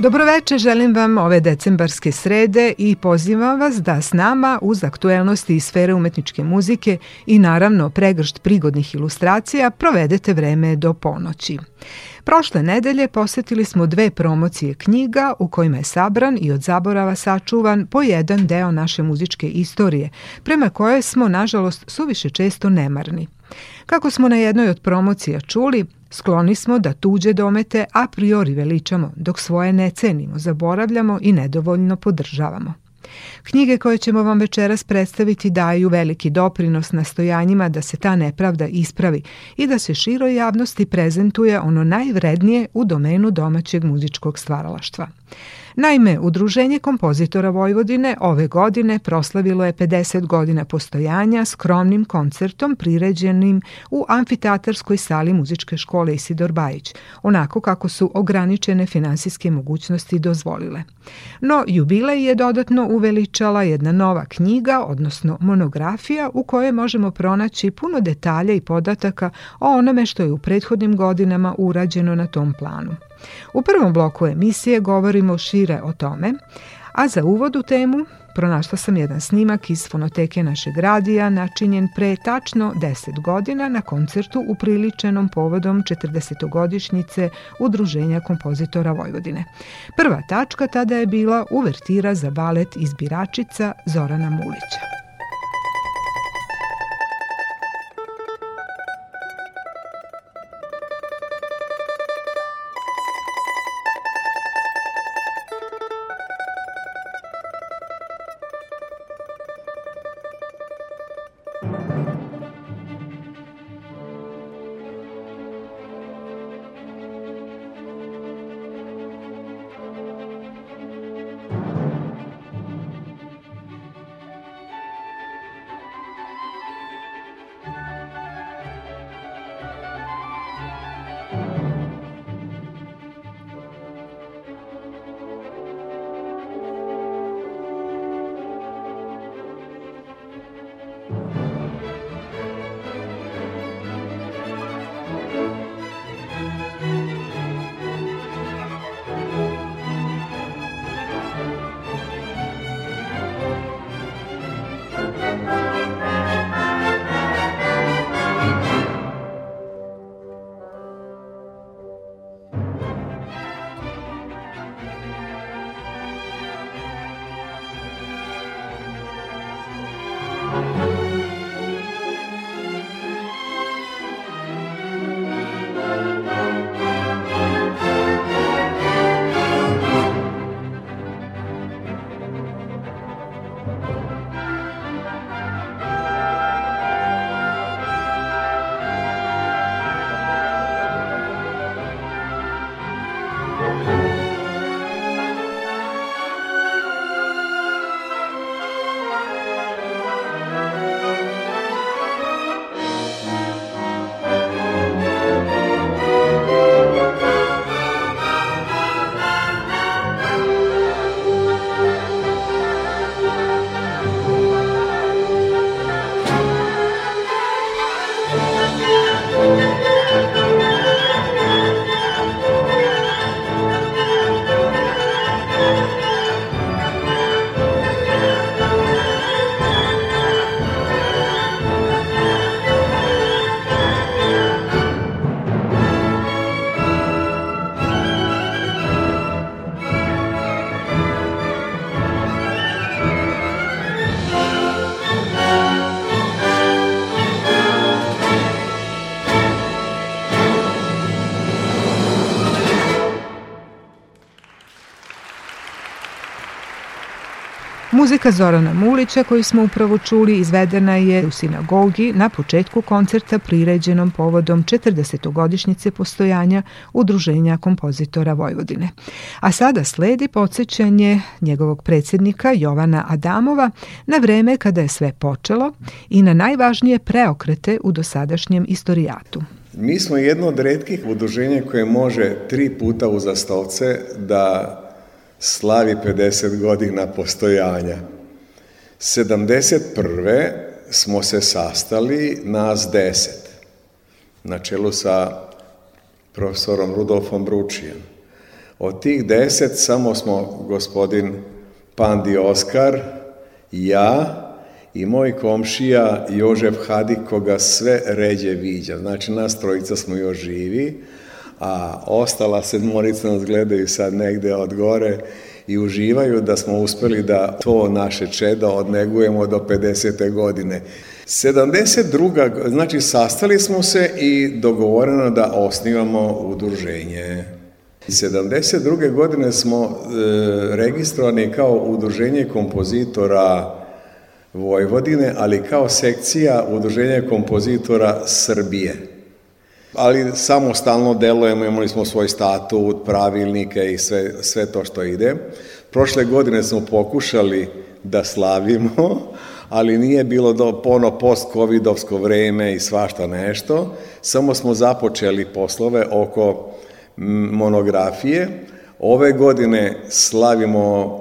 Dobroveče, želim vam ove decembarske srede i pozivam vas da s nama uz aktuelnosti iz sfere umetničke muzike i naravno pregršt prigodnih ilustracija provedete vreme do ponoći. Prošle nedelje posetili smo dve promocije knjiga u kojima je sabran i od zaborava sačuvan po jedan deo naše muzičke istorije, prema kojoj smo, nažalost, suviše često nemarni. Kako smo na jednoj od promocija čuli, Skloni smo da tuđe domete a priori veličamo, dok svoje ne cenimo, zaboravljamo i nedovoljno podržavamo. Knjige koje ćemo vam večeras predstaviti daju veliki doprinos nastojanjima da se ta nepravda ispravi i da se široj javnosti prezentuje ono najvrednije u domenu domaćeg muzičkog stvaralaštva. Naime, Udruženje kompozitora Vojvodine ove godine proslavilo je 50 godina postojanja skromnim koncertom priređenim u amfiteatarskoj sali muzičke škole Isidor Bajić, onako kako su ograničene finansijske mogućnosti dozvolile. No, jubilej je dodatno uveličala jedna nova knjiga, odnosno monografija, u kojoj možemo pronaći puno detalja i podataka o onome što je u prethodnim godinama urađeno na tom planu. U prvom bloku emisije govorimo šire o tome, a za uvod u temu pronašla sam jedan snimak iz fonoteke našeg radija načinjen pre tačno 10 godina na koncertu upriličenom povodom 40-godišnjice Udruženja kompozitora Vojvodine. Prva tačka tada je bila uvertira za balet izbiračica Zorana Mulića. Muzika Zorana Mulića koju smo upravo čuli izvedena je u sinagogi na početku koncerta priređenom povodom 40. postojanja Udruženja kompozitora Vojvodine. A sada sledi podsjećanje njegovog predsjednika Jovana Adamova na vreme kada je sve počelo i na najvažnije preokrete u dosadašnjem istorijatu. Mi smo jedno od redkih udruženja koje može tri puta uzastovce da slavi 50 godina postojanja. 71. smo se sastali nas deset, na čelu sa profesorom Rudolfom Bručijem. Od tih deset samo smo gospodin Pandi Oskar, ja i moj komšija Jožef Hadik koga sve ređe viđa. Znači nas trojica smo još živi, a ostala sedmorica nas gledaju sad negde od gore i uživaju da smo uspeli da to naše čedo odnegujemo do 50. godine. 72. znači sastali smo se i dogovoreno da osnivamo udruženje. 72. godine smo e, registrovani kao udruženje kompozitora Vojvodine, ali kao sekcija udruženja kompozitora Srbije ali samostalno delujemo, imali smo svoj statut, pravilnike i sve, sve to što ide. Prošle godine smo pokušali da slavimo, ali nije bilo do pono post-covidovsko vreme i svašta nešto. Samo smo započeli poslove oko monografije. Ove godine slavimo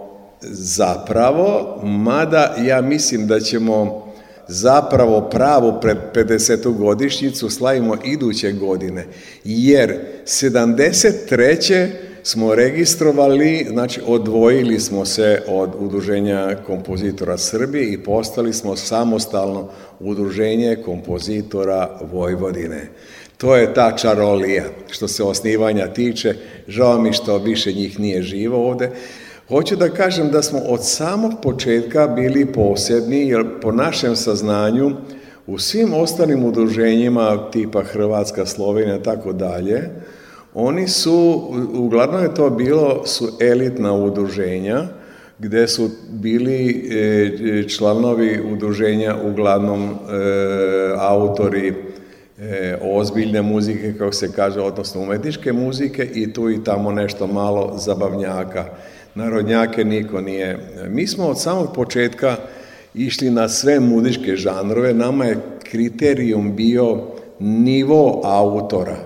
zapravo, mada ja mislim da ćemo zapravo pravu 50. godišnjicu slavimo iduće godine, jer 73. smo registrovali, znači odvojili smo se od Udruženja kompozitora Srbije i postali smo samostalno Udruženje kompozitora Vojvodine. To je ta čarolija što se osnivanja tiče. Žao mi što više njih nije živo ovde. Hoću da kažem da smo od samog početka bili posebni, jer po našem saznanju u svim ostalim udruženjima tipa Hrvatska, Slovenija tako dalje, oni su, uglavnom je to bilo, su elitna udruženja, gde su bili e, članovi udruženja uglavnom e, autori e, ozbiljne muzike, kako se kaže, odnosno umetničke muzike i tu i tamo nešto malo zabavnjaka narodnjake niko nije. Mi smo od samog početka išli na sve muzičke žanrove, nama je kriterijum bio nivo autora,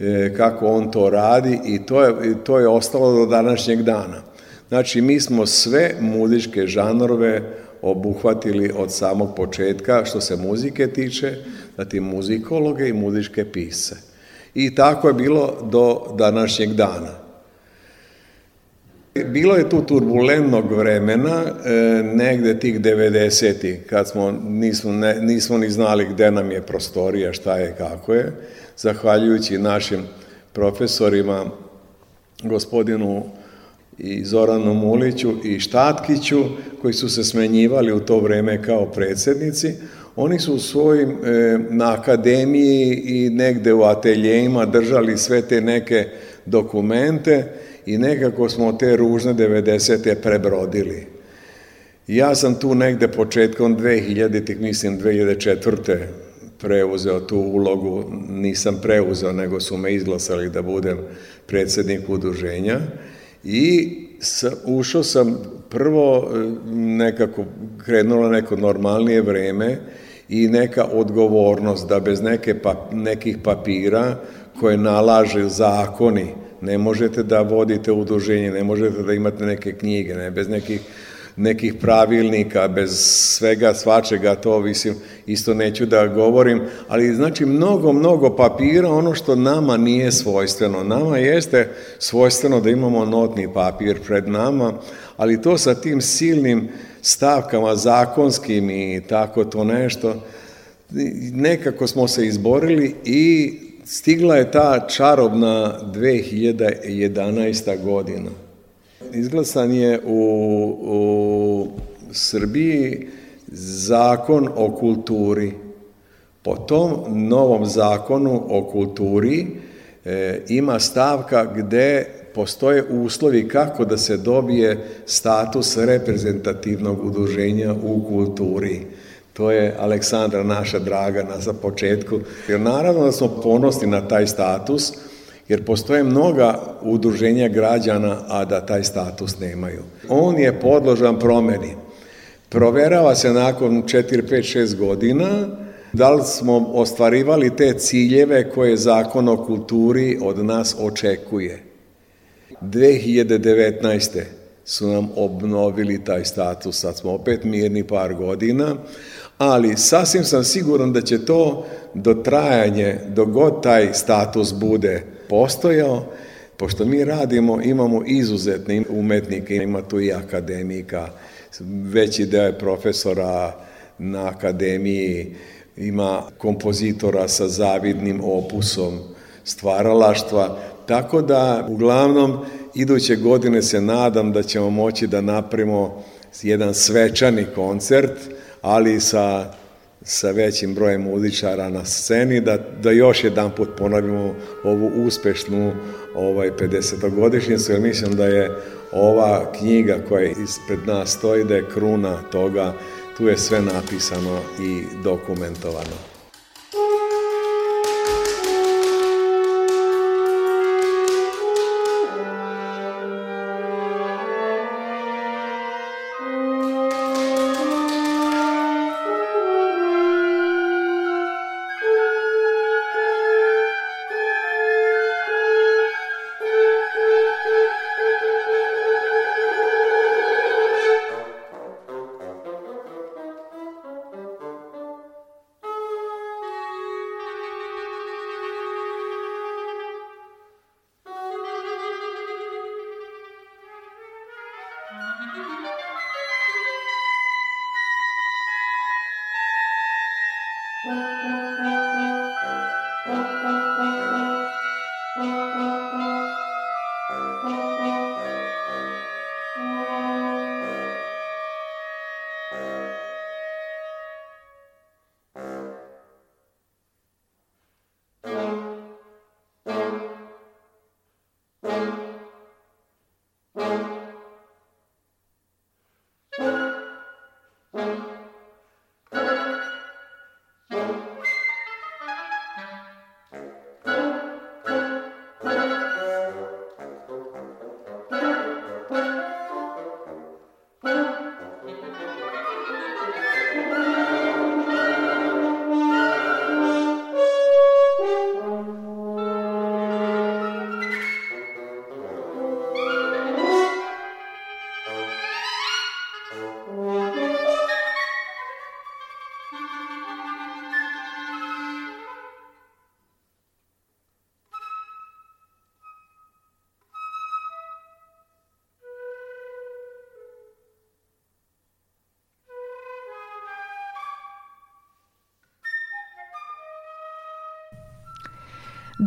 e, kako on to radi i to je, to je ostalo do današnjeg dana. Znači, mi smo sve muzičke žanrove obuhvatili od samog početka što se muzike tiče, zatim muzikologe i muzičke pise. I tako je bilo do današnjeg dana. Bilo je tu turbulentnog vremena, e, negde tih 90-ih, kad smo, nismo, ne, nismo ni znali gde nam je prostorija, šta je, kako je, zahvaljujući našim profesorima, gospodinu i Zoranu Muliću i Štatkiću, koji su se smenjivali u to vreme kao predsednici, oni su u svojim, e, na akademiji i negde u ateljejima držali sve te neke dokumente, i nekako smo te ružne 90. prebrodili. Ja sam tu negde početkom 2000-ih, mislim 2004. preuzeo tu ulogu, nisam preuzeo, nego su me izglasali da budem predsednik udruženja i ušao sam prvo nekako krenulo neko normalnije vreme i neka odgovornost da bez neke pa, nekih papira koje nalaže zakoni Ne možete da vodite udruženje, ne možete da imate neke knjige, ne, bez nekih nekih pravilnika, bez svega svačega, to mislim, isto neću da govorim, ali znači mnogo, mnogo papira, ono što nama nije svojstveno. Nama jeste svojstveno da imamo notni papir pred nama, ali to sa tim silnim stavkama zakonskim i tako to nešto, nekako smo se izborili i stigla je ta čarobna 2011. godina. Izglasan je u, u Srbiji zakon o kulturi. Po tom novom zakonu o kulturi e, ima stavka gde postoje uslovi kako da se dobije status reprezentativnog udruženja u kulturi. To je Aleksandra naša draga na za početku. Jer naravno da smo ponosni na taj status, jer postoje mnoga udruženja građana, a da taj status nemaju. On je podložan promeni. Proverava se nakon 4, 5, 6 godina da li smo ostvarivali te ciljeve koje zakon o kulturi od nas očekuje. 2019. su nam obnovili taj status, sad smo opet mirni par godina, ali sasvim sam siguran da će to do trajanje, do god taj status bude postojao, pošto mi radimo, imamo izuzetne umetnike, ima tu i akademika, veći deo je profesora na akademiji, ima kompozitora sa zavidnim opusom stvaralaštva, tako da uglavnom iduće godine se nadam da ćemo moći da napravimo jedan svečani koncert, ali sa, sa većim brojem muzičara na sceni, da, da još jedan put ponovimo ovu uspešnu ovaj 50-godišnjicu, jer mislim da je ova knjiga koja ispred nas stoji, da je kruna toga, tu je sve napisano i dokumentovano.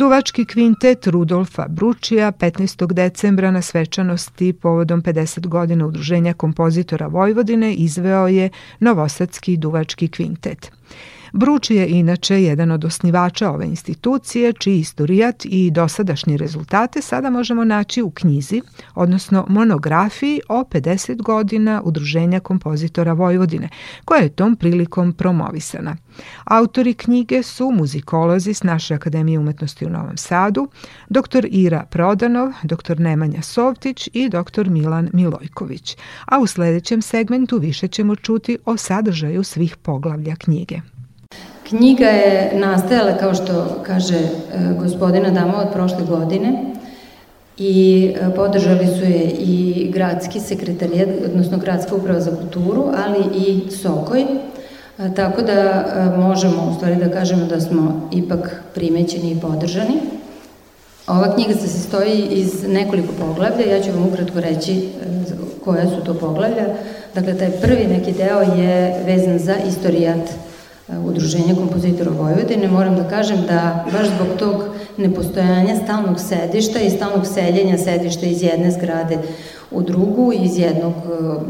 Duvački kvintet Rudolfa Bručija 15. decembra na svečanosti povodom 50 godina udruženja kompozitora Vojvodine izveo je Novosadski duvački kvintet. Bruč je inače jedan od osnivača ove institucije, čiji istorijat i dosadašnje rezultate sada možemo naći u knjizi, odnosno monografiji o 50 godina Udruženja kompozitora Vojvodine, koja je tom prilikom promovisana. Autori knjige su muzikolozi s naše Akademije umetnosti u Novom Sadu, dr. Ira Prodanov, dr. Nemanja Sovtić i dr. Milan Milojković, a u sledećem segmentu više ćemo čuti o sadržaju svih poglavlja knjige. Knjiga je nastajala, kao što kaže e, gospodina Dama, od prošle godine i e, podržali su je i gradski sekretarijat, odnosno gradska uprava za kulturu, ali i Sokoj, e, tako da možemo u stvari da kažemo da smo ipak primećeni i podržani. Ova knjiga se sastoji iz nekoliko poglavlja, ja ću vam ukratko reći koja su to poglavlja. Dakle, taj prvi neki deo je vezan za istorijat Udruženja kompozitora Vojvodine, moram da kažem da baš zbog tog nepostojanja stalnog sedišta i stalnog seljenja sedišta iz jedne zgrade u drugu, iz jednog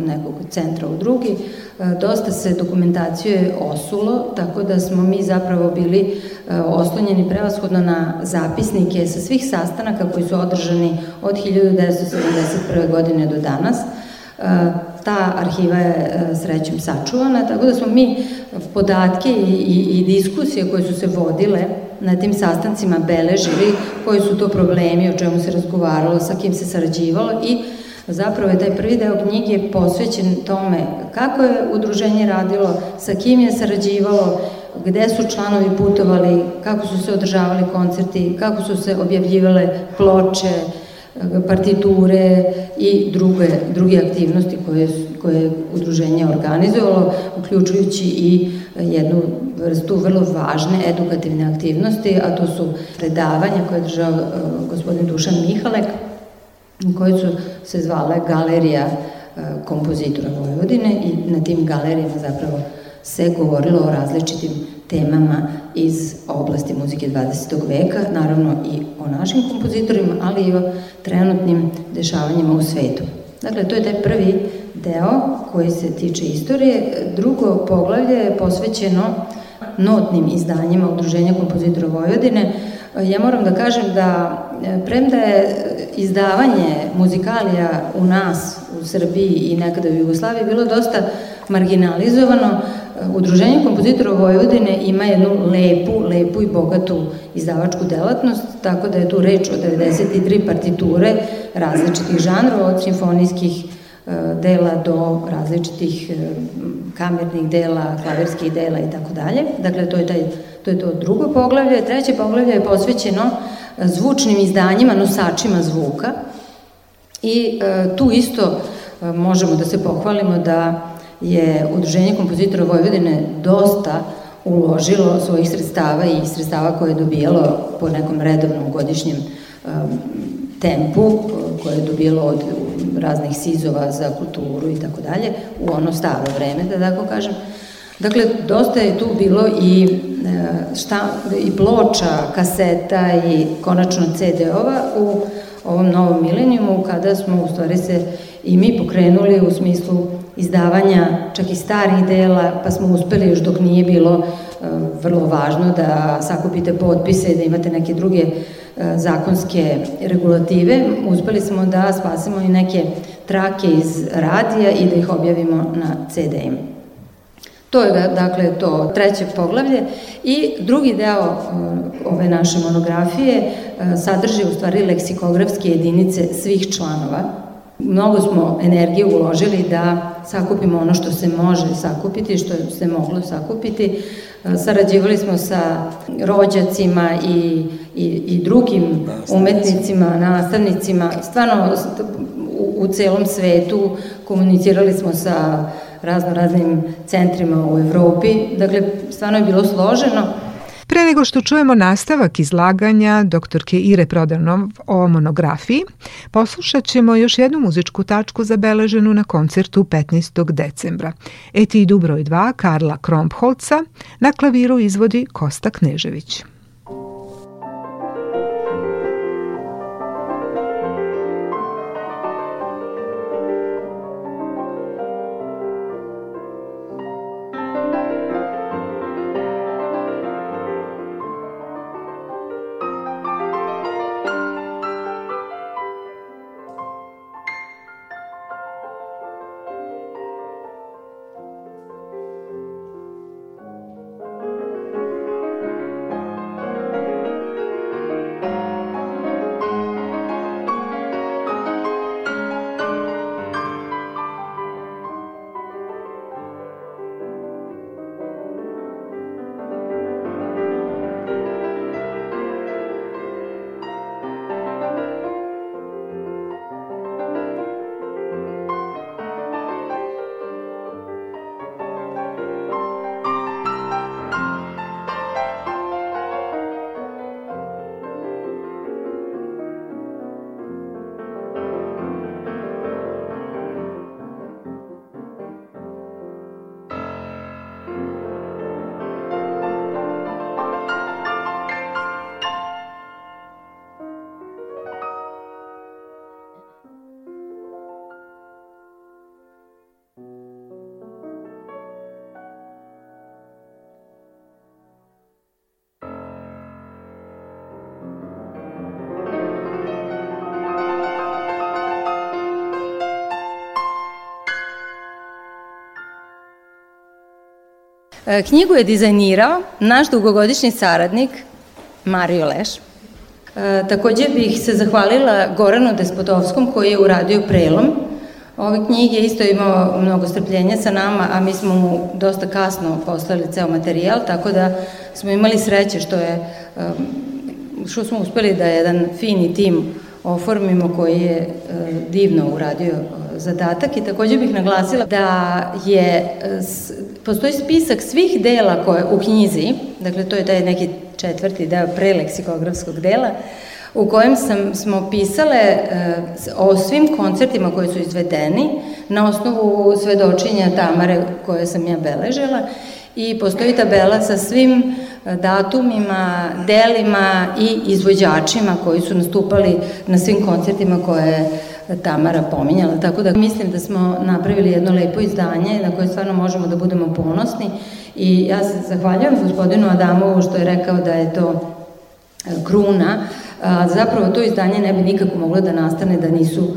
nekog centra u drugi, dosta se dokumentacije osulo, tako da smo mi zapravo bili oslonjeni prevashodno na zapisnike sa svih sastanaka koji su održani od 1971. godine do danas. Ta arhiva je srećem sačuvana, tako da smo mi podatke i, i, i diskusije koje su se vodile na tim sastancima beležili, koji su to problemi, o čemu se razgovaralo, sa kim se sarađivalo i Zapravo je taj prvi deo knjige posvećen tome kako je udruženje radilo, sa kim je sarađivalo, gde su članovi putovali, kako su se održavali koncerti, kako su se objavljivale ploče, partiture i druge, druge aktivnosti koje, koje je udruženje organizovalo, uključujući i jednu vrstu vrlo važne edukativne aktivnosti, a to su predavanja koje je držao uh, gospodin Dušan Mihalek, koje su se zvale Galerija uh, kompozitora Vojvodine i na tim galerijama zapravo se govorilo o različitim temama iz oblasti muzike 20. veka, naravno i o našim kompozitorima, ali i o trenutnim dešavanjima u svetu. Dakle, to je taj prvi deo koji se tiče istorije. Drugo poglavlje je posvećeno notnim izdanjima Udruženja kompozitora Vojvodine. Ja moram da kažem da premda je izdavanje muzikalija u nas, u Srbiji i nekada u Jugoslaviji bilo dosta marginalizovano, Udruženje kompozitora Vojvodine ima jednu lepu, lepu i bogatu izdavačku delatnost, tako da je tu reč o 93 partiture različitih žanrova, od simfonijskih e, dela do različitih e, kamernih dela, klaverskih dela i tako dalje. Dakle, to je, taj, to je to drugo poglavlje. Treće poglavlje je posvećeno zvučnim izdanjima, nosačima zvuka i e, tu isto možemo da se pohvalimo da je Udruženje kompozitora Vojvodine dosta uložilo svojih sredstava i sredstava koje je dobijalo po nekom redovnom godišnjem um, tempu koje je dobijalo od raznih sizova za kulturu i tako dalje u ono staro vreme, da tako kažem. Dakle, dosta je tu bilo i, e, šta, i ploča, kaseta i konačno CD-ova u ovom novom milenijumu kada smo u stvari se i mi pokrenuli u smislu izdavanja čak i starih dela, pa smo uspeli još dok nije bilo e, vrlo važno da sakupite potpise, da imate neke druge e, zakonske regulative, uspeli smo da spasimo i neke trake iz radija i da ih objavimo na CD-im. To je dakle to treće poglavlje. I drugi deo e, ove naše monografije sadrži u stvari leksikografske jedinice svih članova. Mnogo smo energije uložili da sakupimo ono što se može sakupiti, što se moglo sakupiti. Sarađivali smo sa rođacima i, i, i drugim umetnicima, nastavnicima, stvarno u, u celom svetu komunicirali smo sa razno raznim centrima u Evropi. Dakle, stvarno je bilo složeno, Pre nego što čujemo nastavak izlaganja doktorke Ire Prodanov o monografiji, poslušat ćemo još jednu muzičku tačku zabeleženu na koncertu 15. decembra. Etidu broj 2 Karla Krompholca na klaviru izvodi Kosta Knežević. Knjigu je dizajnirao naš dugogodišnji saradnik Mario Leš. E, takođe bih se zahvalila Goranu Despodovskom koji je uradio prelom. Ove knjige isto imao mnogo strpljenja sa nama, a mi smo mu dosta kasno poslali ceo materijal, tako da smo imali sreće što je što smo uspeli da jedan fini tim oformimo koji je e, divno uradio e, zadatak i takođe bih naglasila da je e, postoji spisak svih dela koje u knjizi, dakle to je taj neki četvrti deo preleksikografskog dela, u kojem sam, smo pisale o svim koncertima koji su izvedeni na osnovu svedočenja Tamare koje sam ja beležila i postoji tabela sa svim datumima, delima i izvođačima koji su nastupali na svim koncertima koje je Tamara pominjala. Tako da mislim da smo napravili jedno lepo izdanje na koje stvarno možemo da budemo ponosni i ja se zahvaljujem gospodinu Adamovu što je rekao da je to e, kruna. Zapravo to izdanje ne bi nikako moglo da nastane da nisu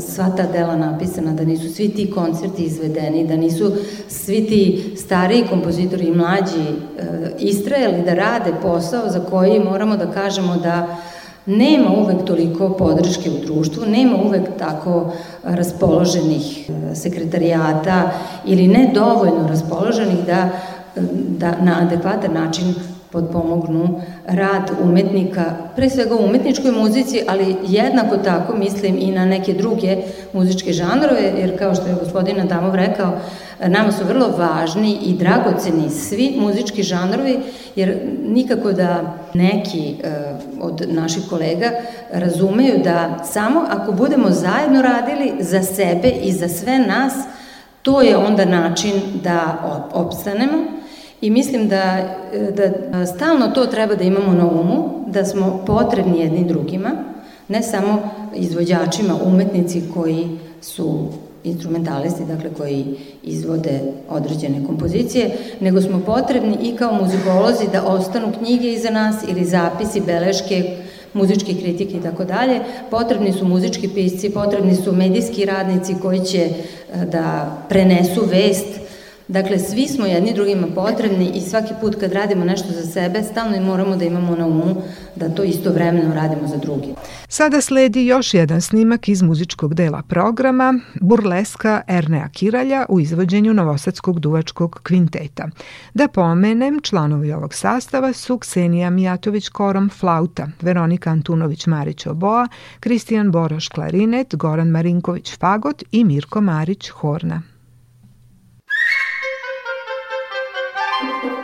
sva ta dela napisana, da nisu svi ti koncerti izvedeni, da nisu svi ti stariji kompozitori i mlađi e, istrajali da rade posao za koji moramo da kažemo da nema uvek toliko podrške u društvu, nema uvek tako raspoloženih e, sekretarijata ili ne dovoljno raspoloženih da, da na adekvatan način podpomognu rad umetnika, pre svega u umetničkoj muzici, ali jednako tako mislim i na neke druge muzičke žanrove, jer kao što je gospodin Adamov rekao, nama su vrlo važni i dragoceni svi muzički žanrovi, jer nikako da neki e, od naših kolega razumeju da samo ako budemo zajedno radili za sebe i za sve nas, to je onda način da opstanemo, I mislim da, da stalno to treba da imamo na umu, da smo potrebni jedni drugima, ne samo izvođačima, umetnici koji su instrumentalisti, dakle koji izvode određene kompozicije, nego smo potrebni i kao muzikolozi da ostanu knjige iza nas ili zapisi, beleške, muzičke kritike i tako dalje. Potrebni su muzički pisci, potrebni su medijski radnici koji će da prenesu vest Dakle, svi smo jedni drugima potrebni i svaki put kad radimo nešto za sebe, stalno i moramo da imamo na umu da to isto vremeno radimo za drugi. Sada sledi još jedan snimak iz muzičkog dela programa Burleska Ernea Kiralja u izvođenju Novosadskog duvačkog kvinteta. Da pomenem, članovi ovog sastava su Ksenija Mijatović Korom Flauta, Veronika Antunović Marić Oboa, Kristijan Boroš Klarinet, Goran Marinković Fagot i Mirko Marić Horna. Thank you.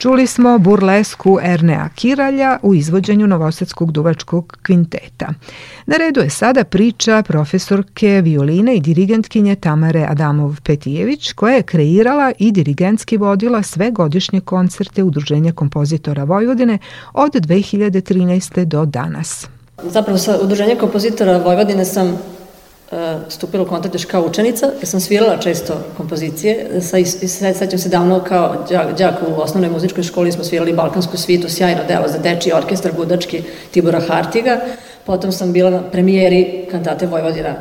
Čuli smo burlesku Ernea Kiralja u izvođenju Novosadskog duvačkog kvinteta. Na redu je sada priča profesorke violine i dirigentkinje Tamare Adamov-Petijević, koja je kreirala i dirigentski vodila sve godišnje koncerte Udruženja kompozitora Vojvodine od 2013. do danas. Zapravo sa Udruženja kompozitora Vojvodine sam stupila u kontakt još kao učenica, jer sam svirala često kompozicije. Sa, sećam se davno kao đak u osnovnoj muzičkoj školi smo svirali Balkansku svitu, sjajno delo za dečiji orkestar Gudački Tibora Hartiga. Potom sam bila na premijeri kantate Vojvodina e,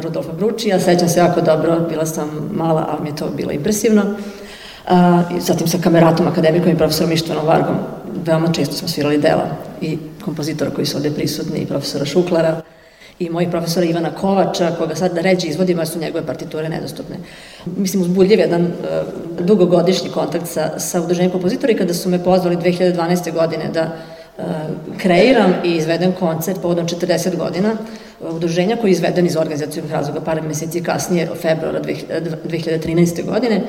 Rudolfa Bručija, sećam se jako dobro, bila sam mala, ali mi je to bilo impresivno. A, zatim sa kameratom, akademikom i profesorom Ištvanom Vargom, veoma često smo svirali dela i kompozitora koji su ovde prisutni, i profesora Šuklara, i mojih profesora Ivana Kovača, koga sad ređe izvodimo, jer su njegove partiture nedostupne. Mislim, uzbudljiv jedan uh, dugogodišnji kontakt sa, sa udruženjem kompozitora i kada su me pozvali 2012. godine da uh, kreiram i izvedem koncert povodom 40 godina udruženja koji je izveden iz organizacijalnih razloga par meseci kasnije, februara 2013. godine.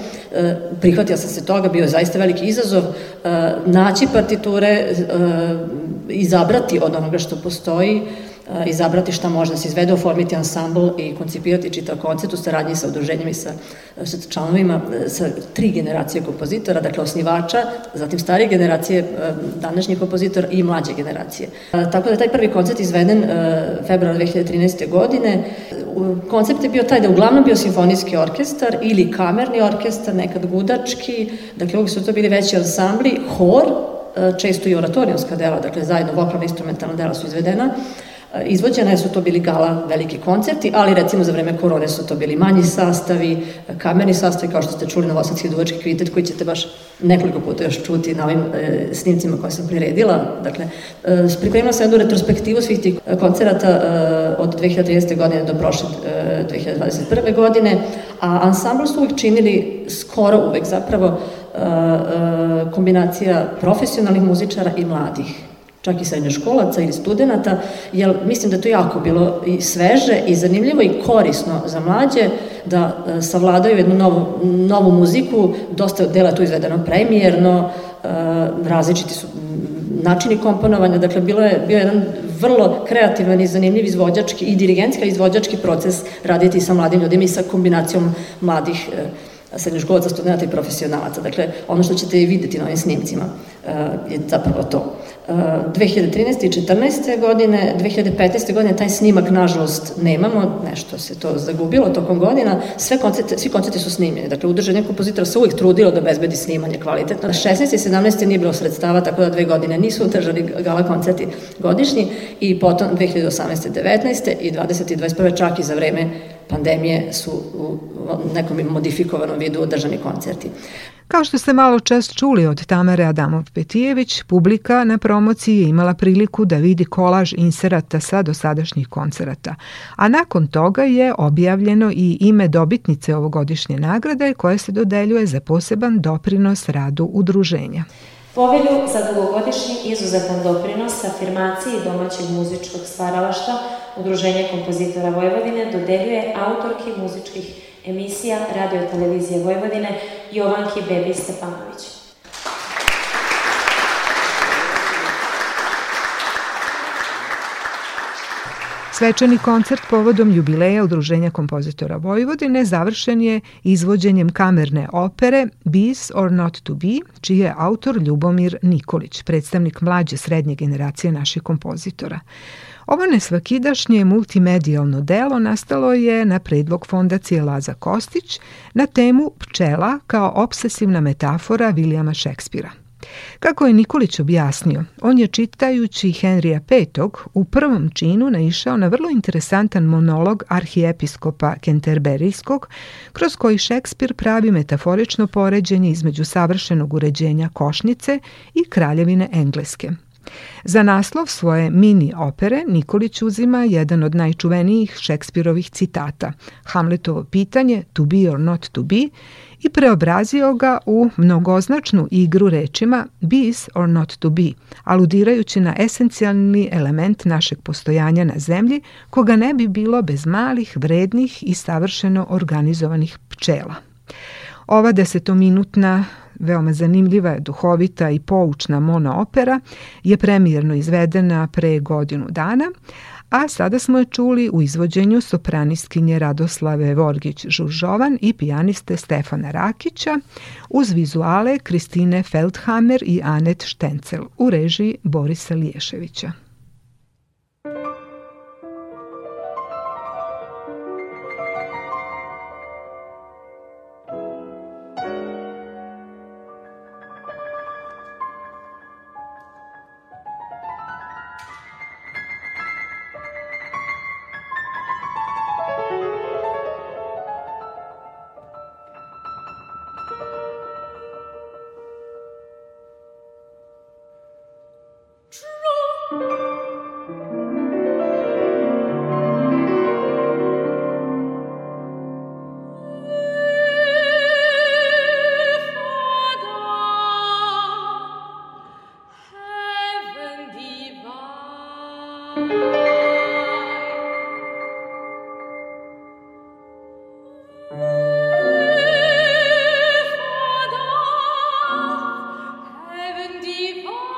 Prihvatila sam se toga, bio je zaista veliki izazov naći partiture, izabrati od onoga što postoji, izabrati šta može da se izvede, oformiti ansambl i koncipirati čitav koncert u saradnji sa udruženjima i sa, sa članovima, sa tri generacije kompozitora, dakle osnivača, zatim starije generacije, današnji kompozitor i mlađe generacije. Tako da taj prvi koncert izveden februara 2013. godine. Koncept je bio taj da uglavnom bio simfonijski orkestar ili kamerni orkestar, nekad gudački, dakle uvijek su to bili veći ansambli, hor, često i oratorijonska dela, dakle zajedno vokalno instrumentalna dela su izvedena, Izvođene su to bili gala veliki koncerti, ali recimo za vreme korone su to bili manji sastavi, kamerni sastavi, kao što ste čuli Novosadski duvački kvintet, koji ćete baš nekoliko puta još čuti na ovim e, snimcima koje sam priredila. Dakle, e, pripremila sam jednu retrospektivu svih tih koncerata e, od 2013. godine do prošle e, 2021. godine, A ansambl su uvijek činili, skoro uvek zapravo, uh, uh, kombinacija profesionalnih muzičara i mladih čak i srednjoškolaca ili studenta, jer mislim da to jako bilo i sveže i zanimljivo i korisno za mlađe da uh, savladaju jednu novu, novu muziku, dosta dela tu izvedeno premijerno, različiti su načini komponovanja, dakle bilo je bio jedan vrlo kreativan i zanimljiv izvođački i dirigentski izvođački proces raditi sa mladim ljudima i sa kombinacijom mladih e, srednjoškolaca, studenta i profesionalaca. Dakle, ono što ćete i videti na ovim snimcima e, je zapravo to. 2013. i 14. godine, 2015. godine taj snimak nažalost nemamo, nešto se to zagubilo tokom godina, sve koncerte, svi koncerti su snimljeni, dakle udruženje kompozitora se uvijek trudilo da bezbedi snimanje kvalitetno. 16. i 17. nije bilo sredstava, tako da dve godine nisu udržani gala koncerti godišnji i potom 2018. 19. i 20. i 21. čak i za vreme pandemije su u nekom modifikovanom vidu održani koncerti. Kao što ste malo čas čuli od Tamare Adamov-Petijević, publika na promociji je imala priliku da vidi kolaž inserata sa dosadašnjih koncerata, a nakon toga je objavljeno i ime dobitnice ovogodišnje nagrade koje se dodeljuje za poseban doprinos radu udruženja. Povelju za dugogodišnji izuzetan doprinos afirmaciji domaćeg muzičkog stvaralašta Udruženje kompozitora Vojvodine dodeljuje autorki muzičkih emisija Radio Televizije Vojvodine Jovanki Bebi Stepanović. Svečani koncert povodom jubileja Udruženja kompozitora Vojvodine završen je izvođenjem kamerne opere Bees or Not to Be, čiji je autor Ljubomir Nikolić, predstavnik mlađe srednje generacije naših kompozitora. Ovo nesvakidašnje multimedijalno delo nastalo je na predlog fondacije Laza Kostić na temu pčela kao obsesivna metafora Vilijama Šekspira. Kako je Nikolić objasnio, on je čitajući Henrija V. u prvom činu naišao na vrlo interesantan monolog arhijepiskopa Kenterberijskog, kroz koji Šekspir pravi metaforično poređenje između savršenog uređenja košnice i kraljevine Engleske – Za naslov svoje mini opere Nikolić uzima jedan od najčuvenijih Šekspirovih citata, Hamletovo pitanje to be or not to be i preobrazio ga u mnogoznačnu igru rečima bis or not to be, aludirajući na esencijalni element našeg postojanja na zemlji, koga ne bi bilo bez malih, vrednih i savršeno organizovanih pčela. Ova desetominutna veoma zanimljiva, duhovita i poučna monoopera je premijerno izvedena pre godinu dana, a sada smo je čuli u izvođenju sopraniskinje Radoslave Vorgić-Žuržovan i pijaniste Stefana Rakića uz vizuale Kristine Feldhammer i Anet Štencel u režiji Borisa Liješevića. Before.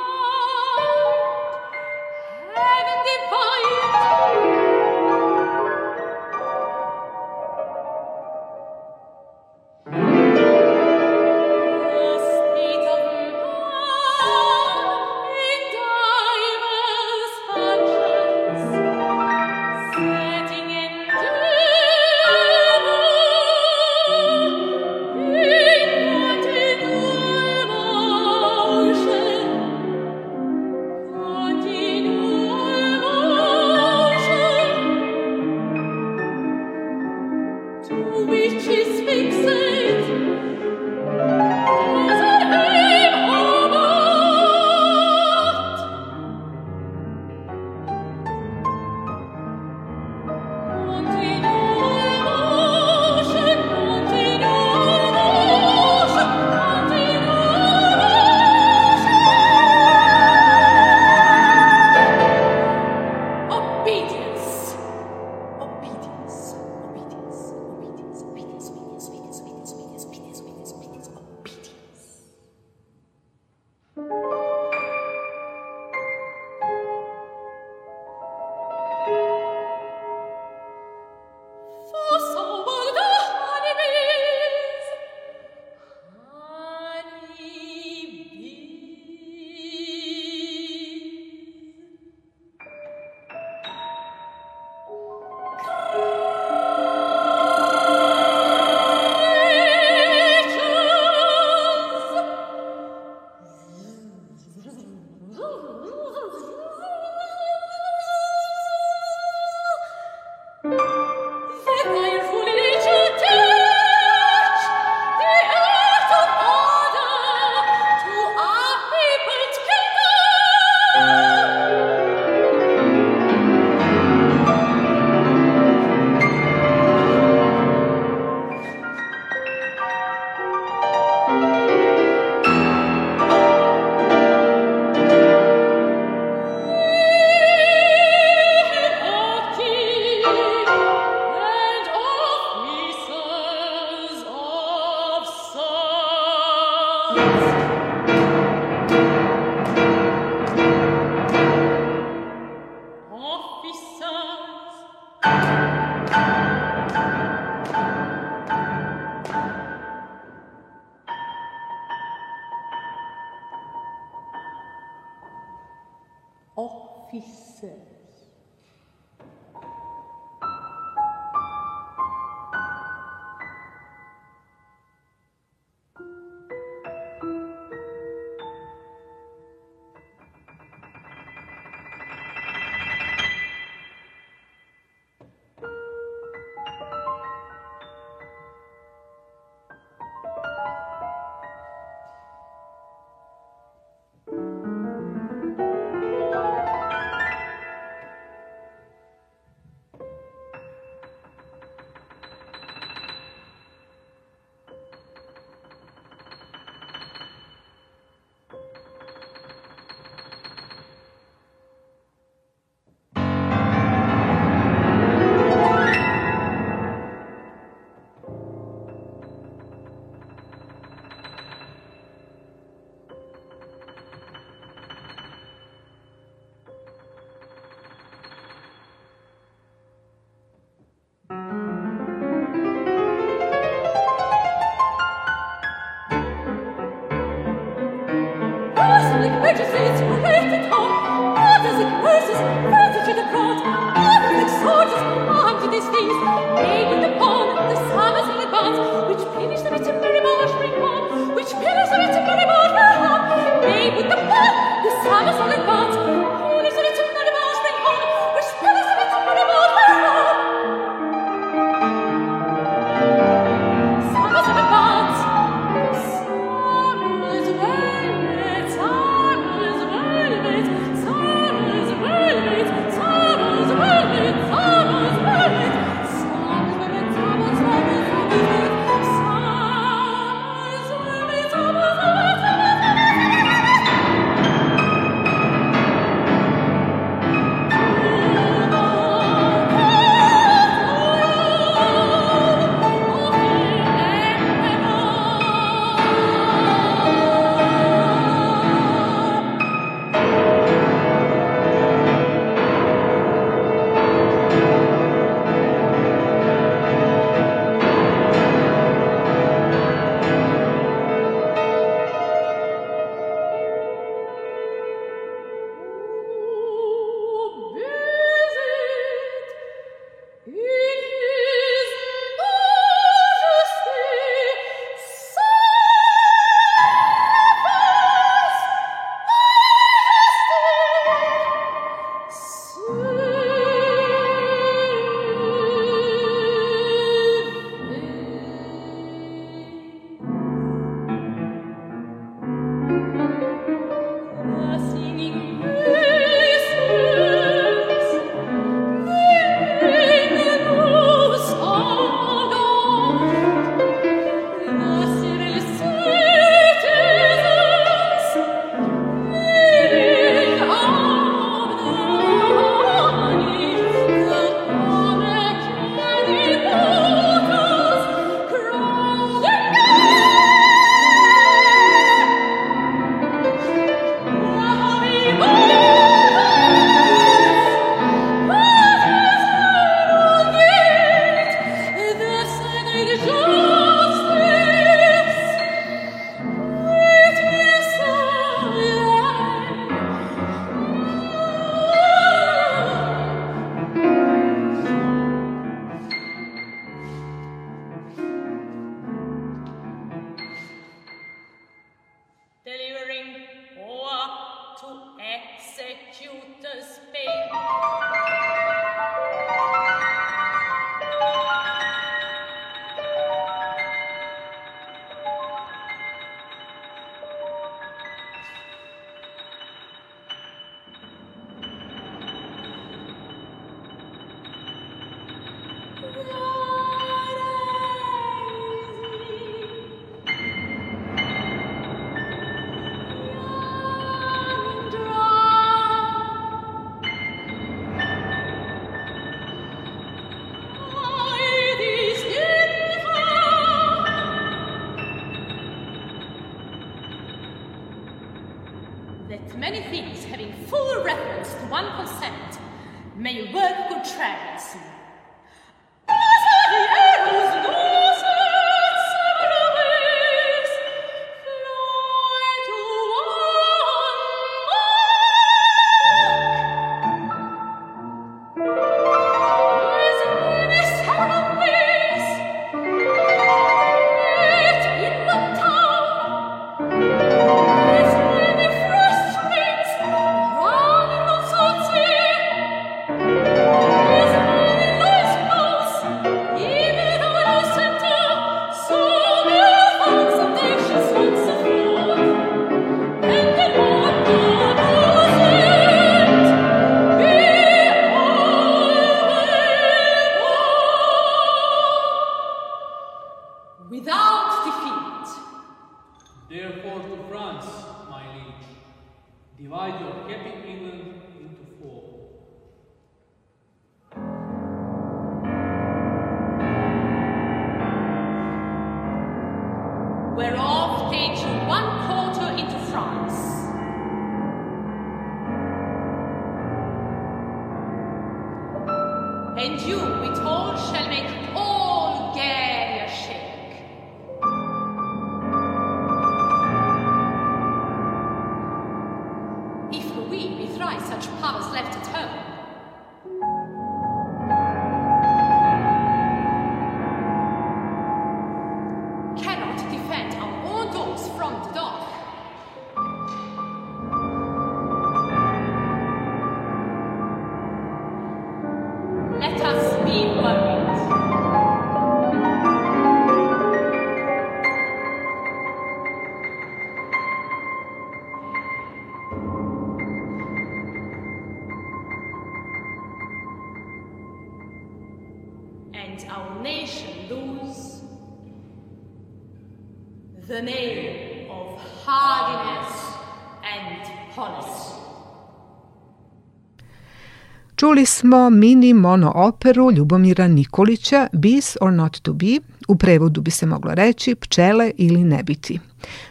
Smo mini mono operu Ljubomira Nikolića Bees or Not to Be, u prevodu bi se moglo reći Pčele ili ne biti.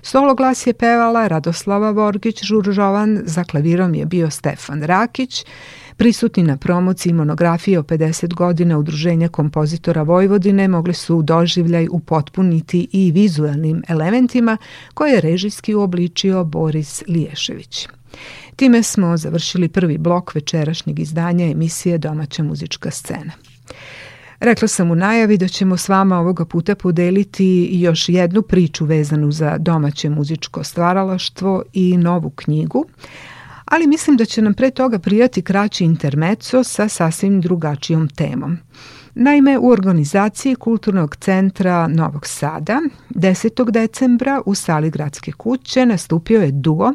Solo glas je pevala Radoslava Vorgić Žuržovan, za klavirom je bio Stefan Rakić, Prisutni na promociji monografije o 50 godina Udruženja kompozitora Vojvodine mogli su doživljaj upotpuniti i vizualnim elementima koje je režijski uobličio Boris Liješević. Time smo završili prvi blok večerašnjeg izdanja emisije Domaća muzička scena. Rekla sam u najavi da ćemo s vama ovoga puta podeliti još jednu priču vezanu za domaće muzičko stvaralaštvo i novu knjigu, ali mislim da će nam pre toga prijati kraći intermeco sa sasvim drugačijom temom. Naime, u organizaciji Kulturnog centra Novog Sada 10. decembra u sali Gradske kuće nastupio je duo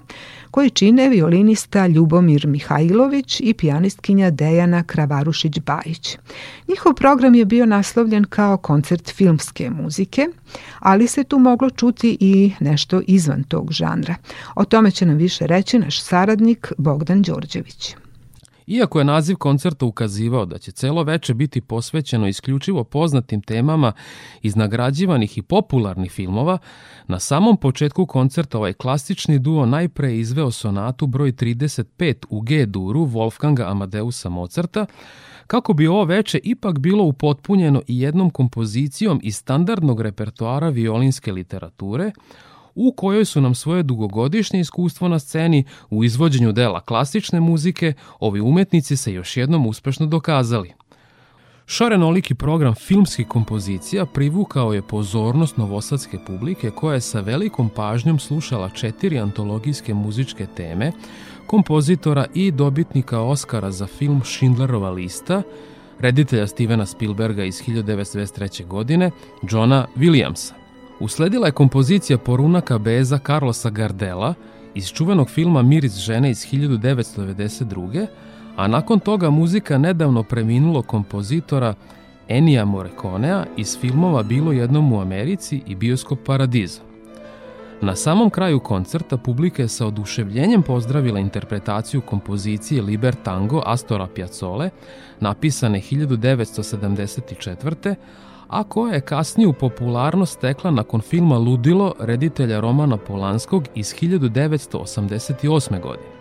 koji čine violinista Ljubomir Mihajlović i pijanistkinja Dejana Kravarušić-Bajić. Njihov program je bio naslovljen kao koncert filmske muzike, ali se tu moglo čuti i nešto izvan tog žanra. O tome će nam više reći naš saradnik Bogdan Đorđević. Iako je naziv koncerta ukazivao da će celo veče biti posvećeno isključivo poznatim temama iz nagrađivanih i popularnih filmova, na samom početku koncerta ovaj klasični duo najpre izveo sonatu broj 35 u G duru Wolfganga Amadeusa Mozarta, kako bi ovo veče ipak bilo upotpunjeno i jednom kompozicijom iz standardnog repertoara violinske literature, u kojoj su nam svoje dugogodišnje iskustvo na sceni u izvođenju dela klasične muzike ovi umetnici se još jednom uspešno dokazali. Šarenoliki program filmskih kompozicija privukao je pozornost novosadske publike koja je sa velikom pažnjom slušala četiri antologijske muzičke teme kompozitora i dobitnika Oscara za film Schindlerova lista, reditelja Stevena Spielberga iz 1923. godine, Johna Williamsa. Usledila je kompozicija porunaka Beza Carlosa Gardela iz čuvenog filma Miris žene iz 1992. a nakon toga muzika nedavno preminulo kompozitora Enija Morriconea iz filmova Bilo jednom u Americi i Bioskop Paradiza. Na samom kraju koncerta publika je sa oduševljenjem pozdravila interpretaciju kompozicije Liber Tango Astora Piazzole, napisane 1974 a koja je kasnije popularnost stekla nakon filma Ludilo reditelja Romana Polanskog iz 1988. godine.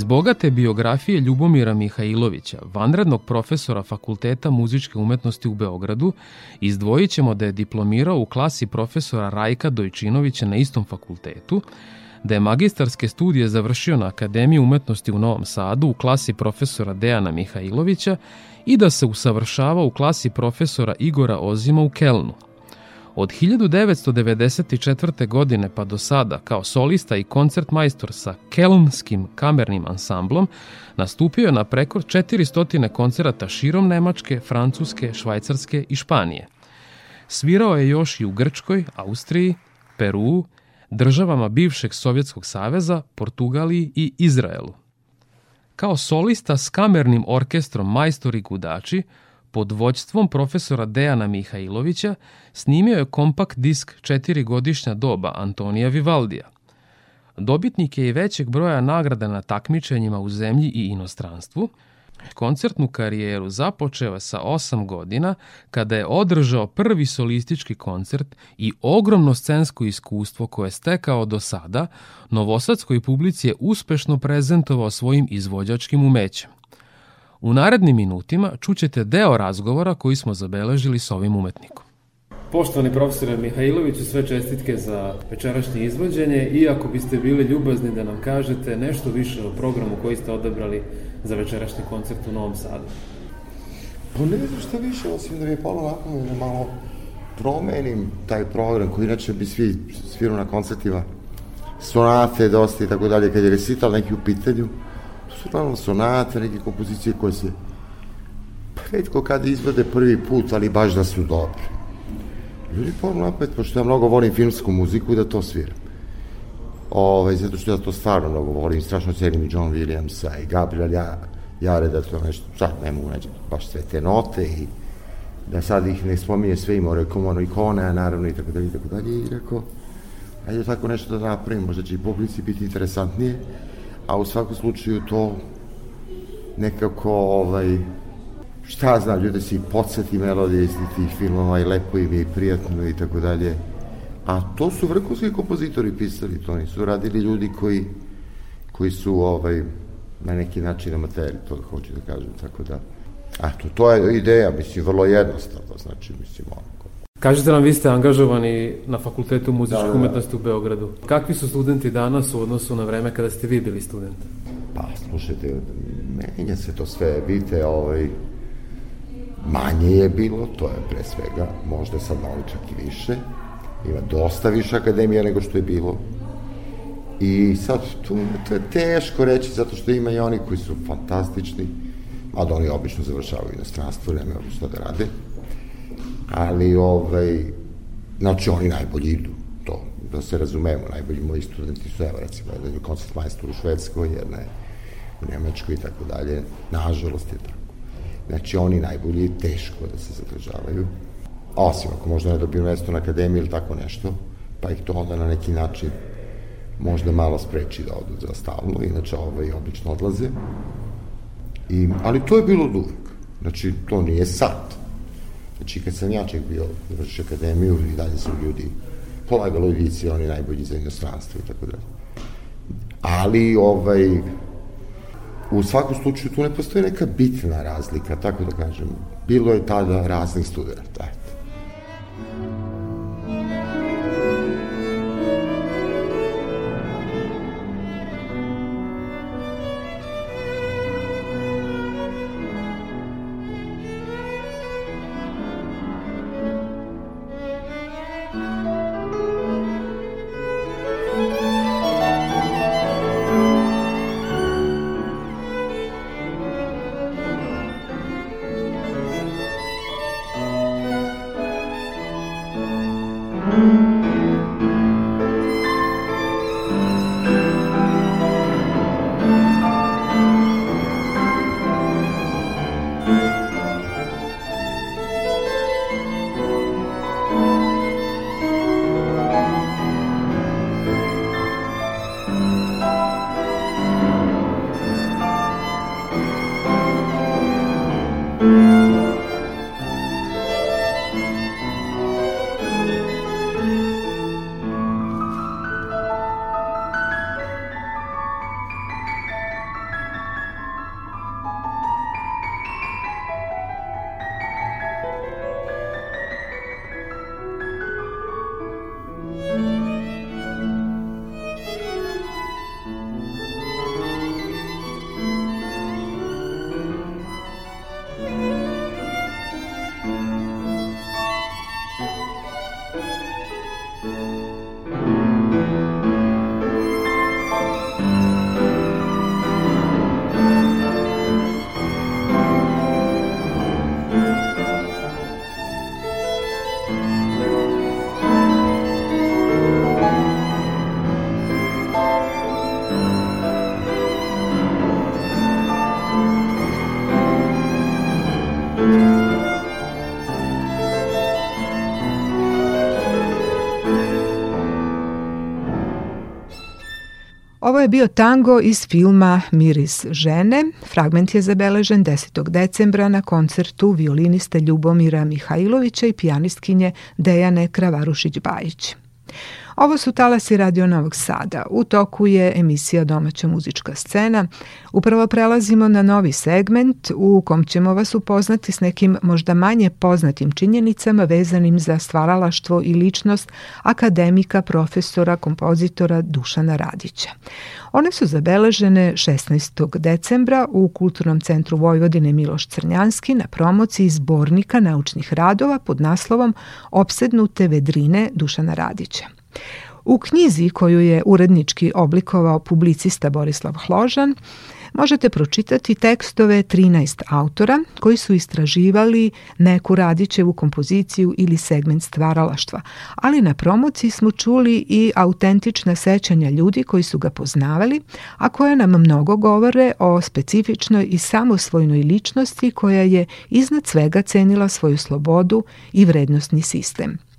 Iz bogate biografije Ljubomira Mihajlovića, vanrednog profesora Fakulteta muzičke umetnosti u Beogradu, izdvojit ćemo da je diplomirao u klasi profesora Rajka Dojčinovića na istom fakultetu, da je magistarske studije završio na Akademiji umetnosti u Novom Sadu u klasi profesora Dejana Mihajlovića i da se usavršava u klasi profesora Igora Ozima u Kelnu – Od 1994. godine pa do sada, kao solista i koncertmajstor sa Kelnskim kamernim ansamblom, nastupio je na preko 400 koncerata širom Nemačke, Francuske, Švajcarske i Španije. Svirao je još i u Grčkoj, Austriji, Peru, državama bivšeg Sovjetskog saveza, Portugaliji i Izraelu. Kao solista s kamernim orkestrom Majstori Gudači, pod vođstvom profesora Dejana Mihajlovića snimio je kompakt disk četiri godišnja doba Antonija Vivaldija. Dobitnik je i većeg broja nagrada na takmičenjima u zemlji i inostranstvu. Koncertnu karijeru započeo je sa 8 godina kada je održao prvi solistički koncert i ogromno scensko iskustvo koje je stekao do sada, novosadskoj publici je uspešno prezentovao svojim izvođačkim umećem. U narednim minutima čućete deo razgovora koji smo zabeležili s ovim umetnikom. Poštovani profesore Mihajloviću, sve čestitke za večerašnje izvođenje i ako biste bili ljubazni da nam kažete nešto više o programu koji ste odabrali za večerašnji koncert u Novom Sadu. Pa ne znam šta više, osim da mi je palo nakon da malo promenim taj program koji inače bi svi svirao na koncertima, sonate dosta i tako dalje, kad je recital neki u pitanju, uglavnom sonate, neke kompozicije koje se redko kada izvode prvi put, ali baš da su dobre. Ljudi pomno opet, pošto ja mnogo volim filmsku muziku, da to sviram. Ove, ovaj, zato što ja to stvarno mnogo volim, strašno cenim i John Williamsa i Gabriel ja, Jare, da to nešto, sad ne mogu neći baš sve te note i da sad ih ne spominje sve i more komono ikone, a naravno i tako dalje i tako dalje i rekao, ajde tako nešto da napravim, možda će i publici biti interesantnije a u svakom slučaju to nekako ovaj, šta znam, ljude se i podsjeti melodije iz tih filmova i lepo im je i prijatno i tako dalje. A to su vrhunski kompozitori pisali, to nisu radili ljudi koji, koji su ovaj, na neki način amateri, to da hoću da kažem, tako da. A to, to je ideja, mislim, vrlo jednostavno, znači, mislim, ono, Kažete nam, vi ste angažovani na Fakultetu muzičke da, da, umetnosti u Beogradu. Kakvi su studenti danas u odnosu na vreme kada ste vi bili student? Pa, slušajte, menja se to sve, vidite, ovaj, manje je bilo, to je pre svega, možda sad malo čak i više, ima dosta više akademija nego što je bilo. I sad, tu, to je teško reći, zato što ima i oni koji su fantastični, a da oni obično završavaju inostranstvo, nema šta da rade ali ovaj, znači oni najbolji idu, to, da se razumemo, najbolji moji studenti su, evo recimo, jedan je koncert majstor u Švedskoj, jedna je u Nemačkoj i tako dalje, nažalost je tako. Znači oni najbolji teško da se zadržavaju, osim ako možda ne dobiju mesto na akademiji ili tako nešto, pa ih to onda na neki način možda malo spreči da odu za stalno, inače ovaj obično odlaze. I, ali to je bilo od uvek. Znači, to nije sad. Znači, kad sam ja ček bio vrši akademiju i dalje su ljudi polagalo vici, oni najbolji za inostranstvo i tako dalje. Ali, ovaj, u svakom slučaju tu ne postoji neka bitna razlika, tako da kažem. Bilo je tada raznih studenta, Je bio tango iz filma Miris žene. Fragment je zabeležen 10. decembra na koncertu violiniste Ljubomira Mihajlovića i pijanistkinje Dejane Kravarušić-Bajić. Ovo su talasi Radio Novog Sada. U toku je emisija Domaća muzička scena. Upravo prelazimo na novi segment u kom ćemo vas upoznati s nekim možda manje poznatim činjenicama vezanim za stvaralaštvo i ličnost akademika, profesora, kompozitora Dušana Radića. One su zabeležene 16. decembra u Kulturnom centru Vojvodine Miloš Crnjanski na promociji zbornika naučnih radova pod naslovom Opsednute vedrine Dušana Radića. U knjizi koju je urednički oblikovao publicista Borislav Hložan, možete pročitati tekstove 13 autora koji su istraživali neku Radićevu kompoziciju ili segment stvaralaštva, ali na promociji smo čuli i autentična sećanja ljudi koji su ga poznavali, a koje nam mnogo govore o specifičnoj i samosvojnoj ličnosti koja je iznad svega cenila svoju slobodu i vrednostni sistem.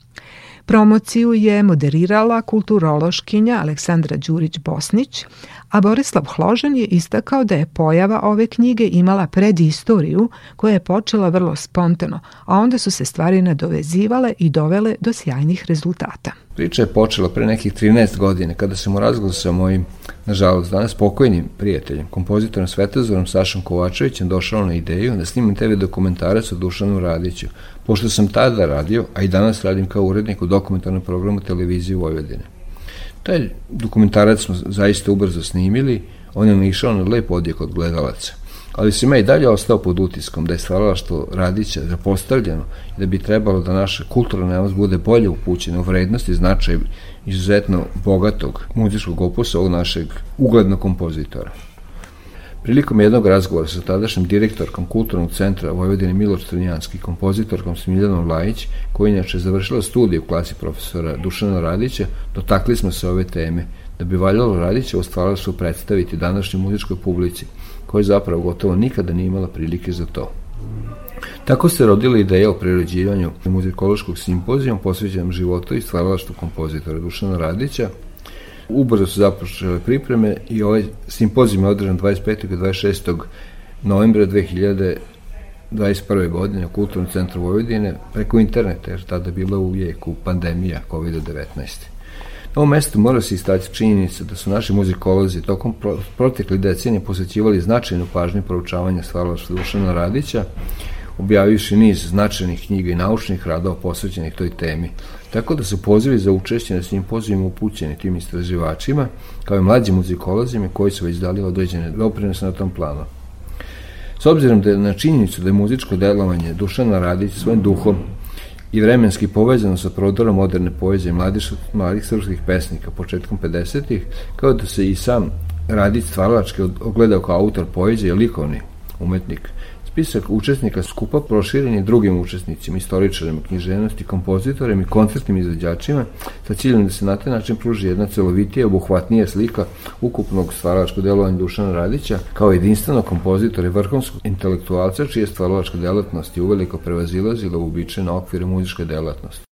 Promociju je moderirala kulturološkinja Aleksandra Đurić-Bosnić, a Borislav Hložan je istakao da je pojava ove knjige imala predistoriju koja je počela vrlo spontano, a onda su se stvari nadovezivale i dovele do sjajnih rezultata. Priča je počela pre nekih 13 godine kada sam u razgovoru sa mojim, nažalost danas pokojnim prijateljem, kompozitorom Svetozorom Sašom Kovačevićem došao na ideju da snimim TV dokumentarac o Dušanu Radiću, pošto sam tada radio, a i danas radim kao urednik u dokumentarnom programu televizije Vojvodine. Taj dokumentarac smo zaista ubrzo snimili, on je naišao na lep odjek od gledalaca. Ali se me i dalje ostao pod utiskom da je stvaralaštvo Radića zapostavljeno i da bi trebalo da naša kulturna javnost bude bolje upućena u vrednost i značaj izuzetno bogatog muzičkog opusa ovog našeg uglednog kompozitora. Prilikom jednog razgovora sa tadašnjim direktorkom Kulturnog centra Vojvodine Miloš Trnjanski, kompozitorkom Smiljanom Lajić, koja inače završila studij u klasi profesora Dušana Radića, dotakli smo se ove teme, da bi valjalo Radića u su predstaviti današnjoj muzičkoj publici, koja zapravo gotovo nikada nije imala prilike za to. Tako se rodila ideja o prirođivanju muzikološkog simpozijom posveđenom životu i stvaralaštvu kompozitora Dušana Radića, Ubrzo su započele pripreme i ovaj simpozijum je održan 25. i 26. novembra 2021. godine u Kulturnom centru Vojvodine preko interneta, jer tada je bila u jeku pandemija COVID-19. Na ovom mestu mora se istati činjenica da su naši muzikolozi tokom protekli decenije posvećivali značajnu pažnju proučavanja stvaralaštva Dušana Radića, objavivši niz značajnih knjiga i naučnih radova posvećenih toj temi. Tako da su pozivi za učešće na simpozijima upućeni tim istraživačima, kao i mlađim muzikolozima koji su već dali određene doprinose na tom planu. S obzirom da je na činjenicu da je muzičko delovanje Dušana Radić svojim duhom i vremenski povezano sa prodorom moderne poezije mladih, mladih srpskih pesnika početkom 50-ih, kao da se i sam Radić stvaralački ogledao kao autor poezije i likovni umetnik – Spisak učesnika skupa proširen je drugim učesnicima, istoričarima, književnosti, kompozitorima i koncertnim izveđačima sa ciljem da se na taj način pruži jedna celovitija, obuhvatnija slika ukupnog stvaračkog delovanja Dušana Radića kao jedinstvenog kompozitora i vrhunskog intelektualca čije stvaralačka delatnost je uveliko prevazilazila u običajne okvire muzičke delatnosti.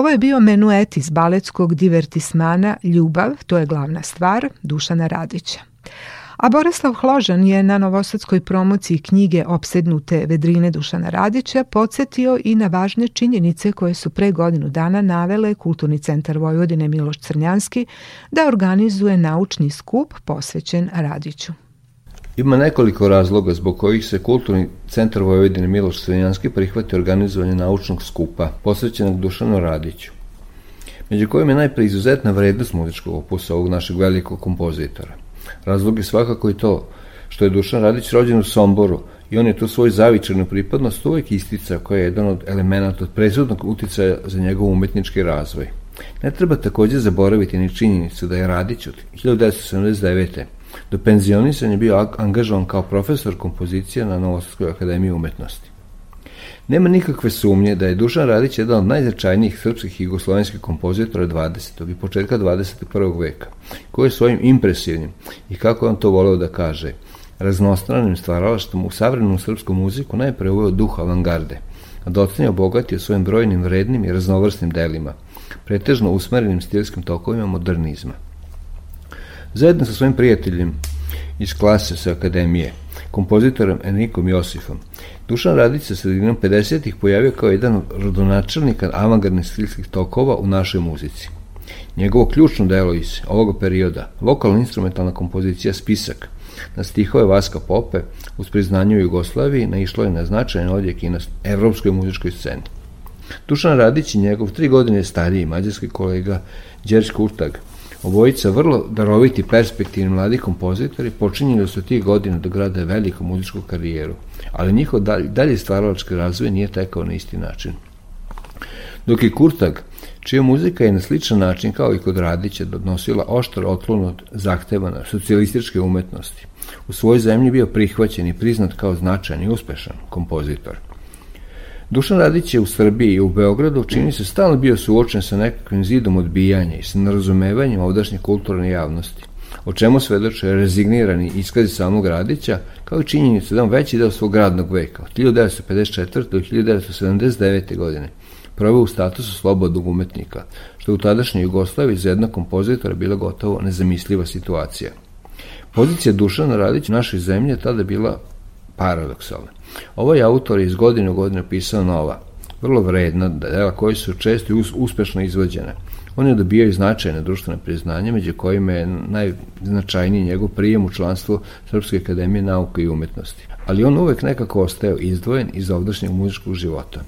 Ovo je bio menuet iz baletskog divertismana Ljubav, to je glavna stvar, Dušana Radića. A Borislav Hložan je na novosadskoj promociji knjige Opsednute vedrine Dušana Radića podsjetio i na važne činjenice koje su pre godinu dana navele Kulturni centar Vojvodine Miloš Crnjanski da organizuje naučni skup posvećen Radiću. Ima nekoliko razloga zbog kojih se Kulturni centar Vojvodine Miloš Crnjanski prihvati organizovanje naučnog skupa posvećenog Dušanu Radiću među kojim je najpre izuzetna vrednost muzičkog opusa ovog našeg velikog kompozitora. Razlog je svakako i to što je Dušan Radić rođen u Somboru i on je tu svoju zavičarnu pripadnost uvek istica koja je jedan od elemenata od presudnog uticaja za njegov umetnički razvoj. Ne treba takođe zaboraviti ni činjenicu da je Radić od 1979. do penzionisanja bio angažovan kao profesor kompozicija na Novosadskoj akademiji umetnosti. Nema nikakve sumnje da je Dušan Radić jedan od najznačajnijih srpskih i jugoslovenskih kompozitora 20. i početka 21. veka, koji je svojim impresivnim i kako on to voleo da kaže, raznostranim stvaralaštom u savremenom srpskom muziku najpre uveo duh avangarde, a docnije obogatio svojim brojnim vrednim i raznovrsnim delima, pretežno usmerenim stilskim tokovima modernizma. Zajedno sa svojim prijateljem iz klase sa akademije, kompozitorom Enrikom Josifom, Dušan Radić se sredinom 50-ih pojavio kao jedan od rodonačelnika avangardnih stilskih tokova u našoj muzici. Njegovo ključno delo iz ovoga perioda, vokalno-instrumentalna kompozicija Spisak, na stihove Vaska Pope, uz priznanje u Jugoslaviji, naišlo je na značajan odjek i na evropskoj muzičkoj sceni. Dušan Radić i njegov tri godine stariji mađarski kolega Đerč Kurtag – Obojica vrlo daroviti perspektivni mladi kompozitori počinjeni su tih godina da grade veliku muzičku karijeru, ali njihov dalje, dalje stvaralački razvoj nije tekao na isti način. Dok je Kurtag, čija muzika je na sličan način kao i kod Radića donosila oštar otklon od zahtevana socijalističke umetnosti, u svojoj zemlji bio prihvaćen i priznat kao značajan i uspešan kompozitor – Dušan Radić je u Srbiji i u Beogradu čini se stalno bio suočen sa nekakvim zidom odbijanja i sa nerazumevanjem ovdašnje kulturne javnosti, o čemu svedoče rezignirani iskazi samog Radića, kao i činjenica da on veći deo svog radnog veka, od 1954. do 1979. godine, proveo u statusu slobodnog umetnika, što u tadašnjoj Jugoslaviji za jednog kompozitora bila gotovo nezamisliva situacija. Pozicija Dušana Radića u našoj zemlji je tada bila paradoksalna. Ovaj autor je iz godine u godinu pisao nova, vrlo vredna dela koji su često i uspešno izvođene. On je dobijao značajne društvene priznanje, među kojima je najznačajniji njegov prijem u članstvo Srpske akademije nauke i umetnosti. Ali on uvek nekako ostao izdvojen iz ovdašnjeg muzičkog života.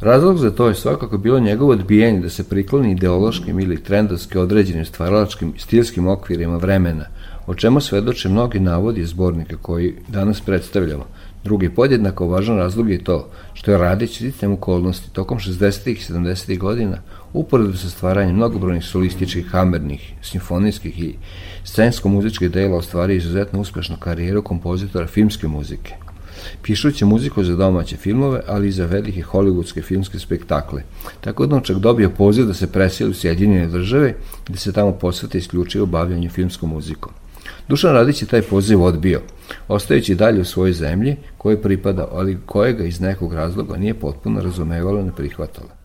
Razlog za to je svakako bilo njegovo odbijanje da se prikloni ideološkim ili trendovski određenim stvaralačkim stilskim okvirima vremena, o čemu svedoče mnogi navodi zbornika koji danas predstavljamo – Drugi podjednako važan razlog je to što je Radić sticajem okolnosti tokom 60. i 70. godina uporedo sa stvaranjem mnogobrojnih solističkih, kamernih, simfonijskih i scensko-muzičkih dela ostvario izuzetno uspešnu karijeru kompozitora filmske muzike. Pišući muziku za domaće filmove, ali i za velike hollywoodske filmske spektakle. Tako da on čak dobio poziv da se preseli u Sjedinjene države, gde se tamo posvete isključivo bavljanju filmskom muzikom. Dušan Radić je taj poziv odbio, ostajući dalje u svojoj zemlji koje pripada, ali kojega iz nekog razloga nije potpuno razumevala ne prihvatala.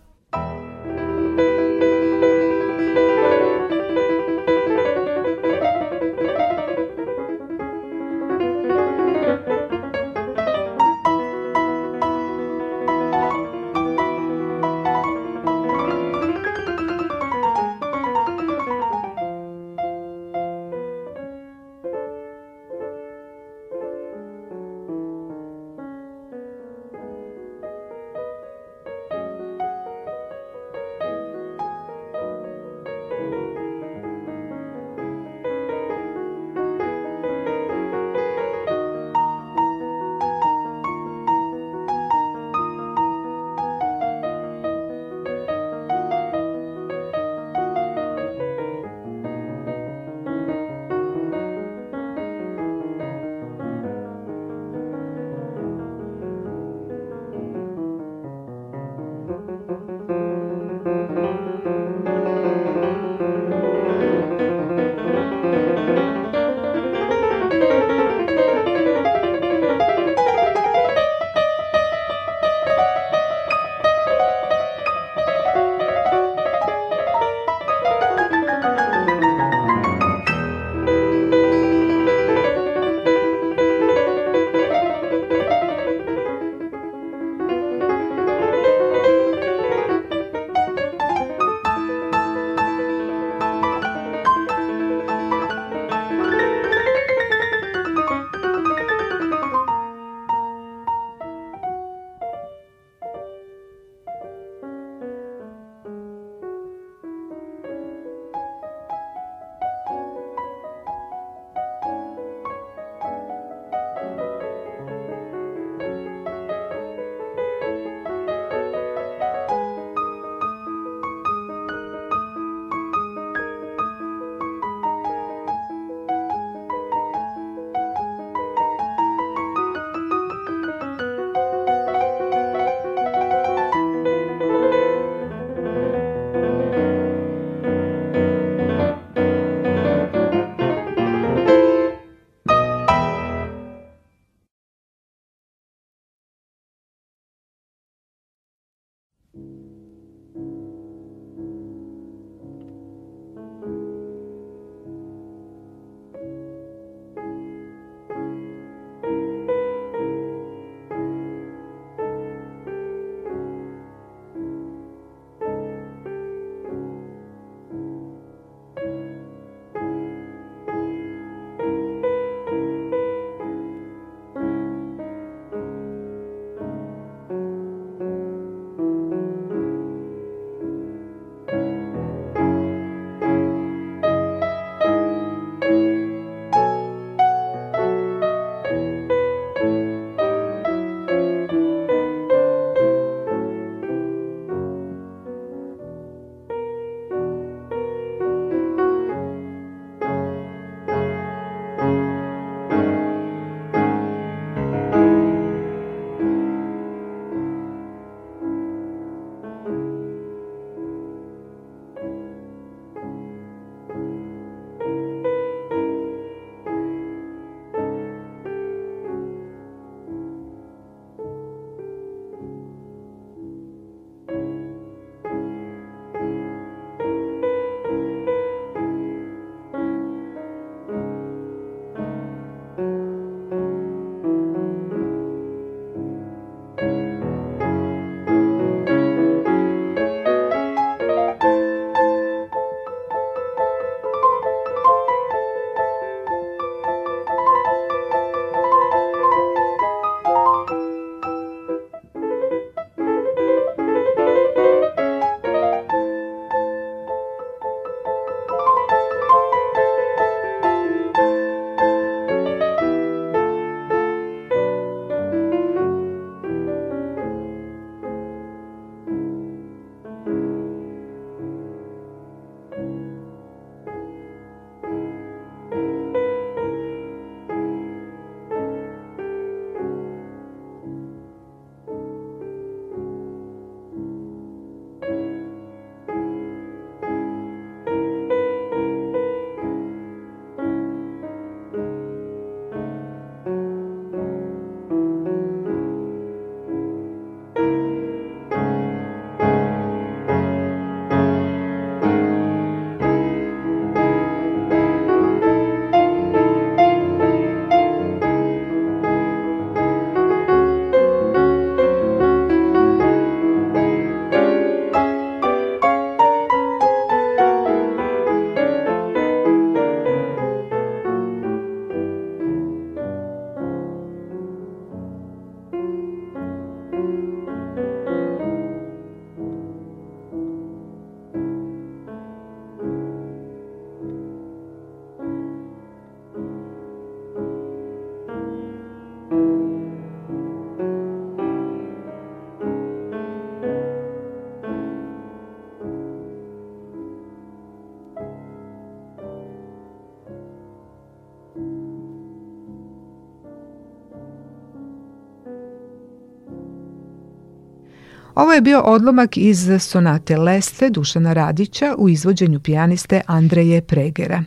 Je bio odlomak iz sonate Leste Dušana Radića u izvođenju pijaniste Andreje Pregera.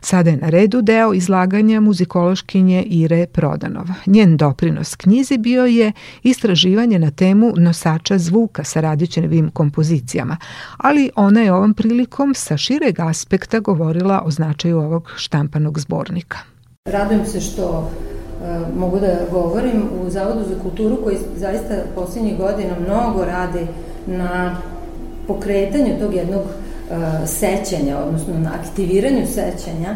Sada je na redu deo izlaganja muzikološkinje Ire Prodanova. Njen doprinos knjizi bio je istraživanje na temu nosača zvuka sa Radićevim kompozicijama, ali ona je ovom prilikom sa šireg aspekta govorila o značaju ovog štampanog zbornika. Radujem se što mogu da govorim u Zavodu za kulturu koji zaista poslednjih godina mnogo radi na pokretanju tog jednog uh, sećanja, odnosno na aktiviranju sećanja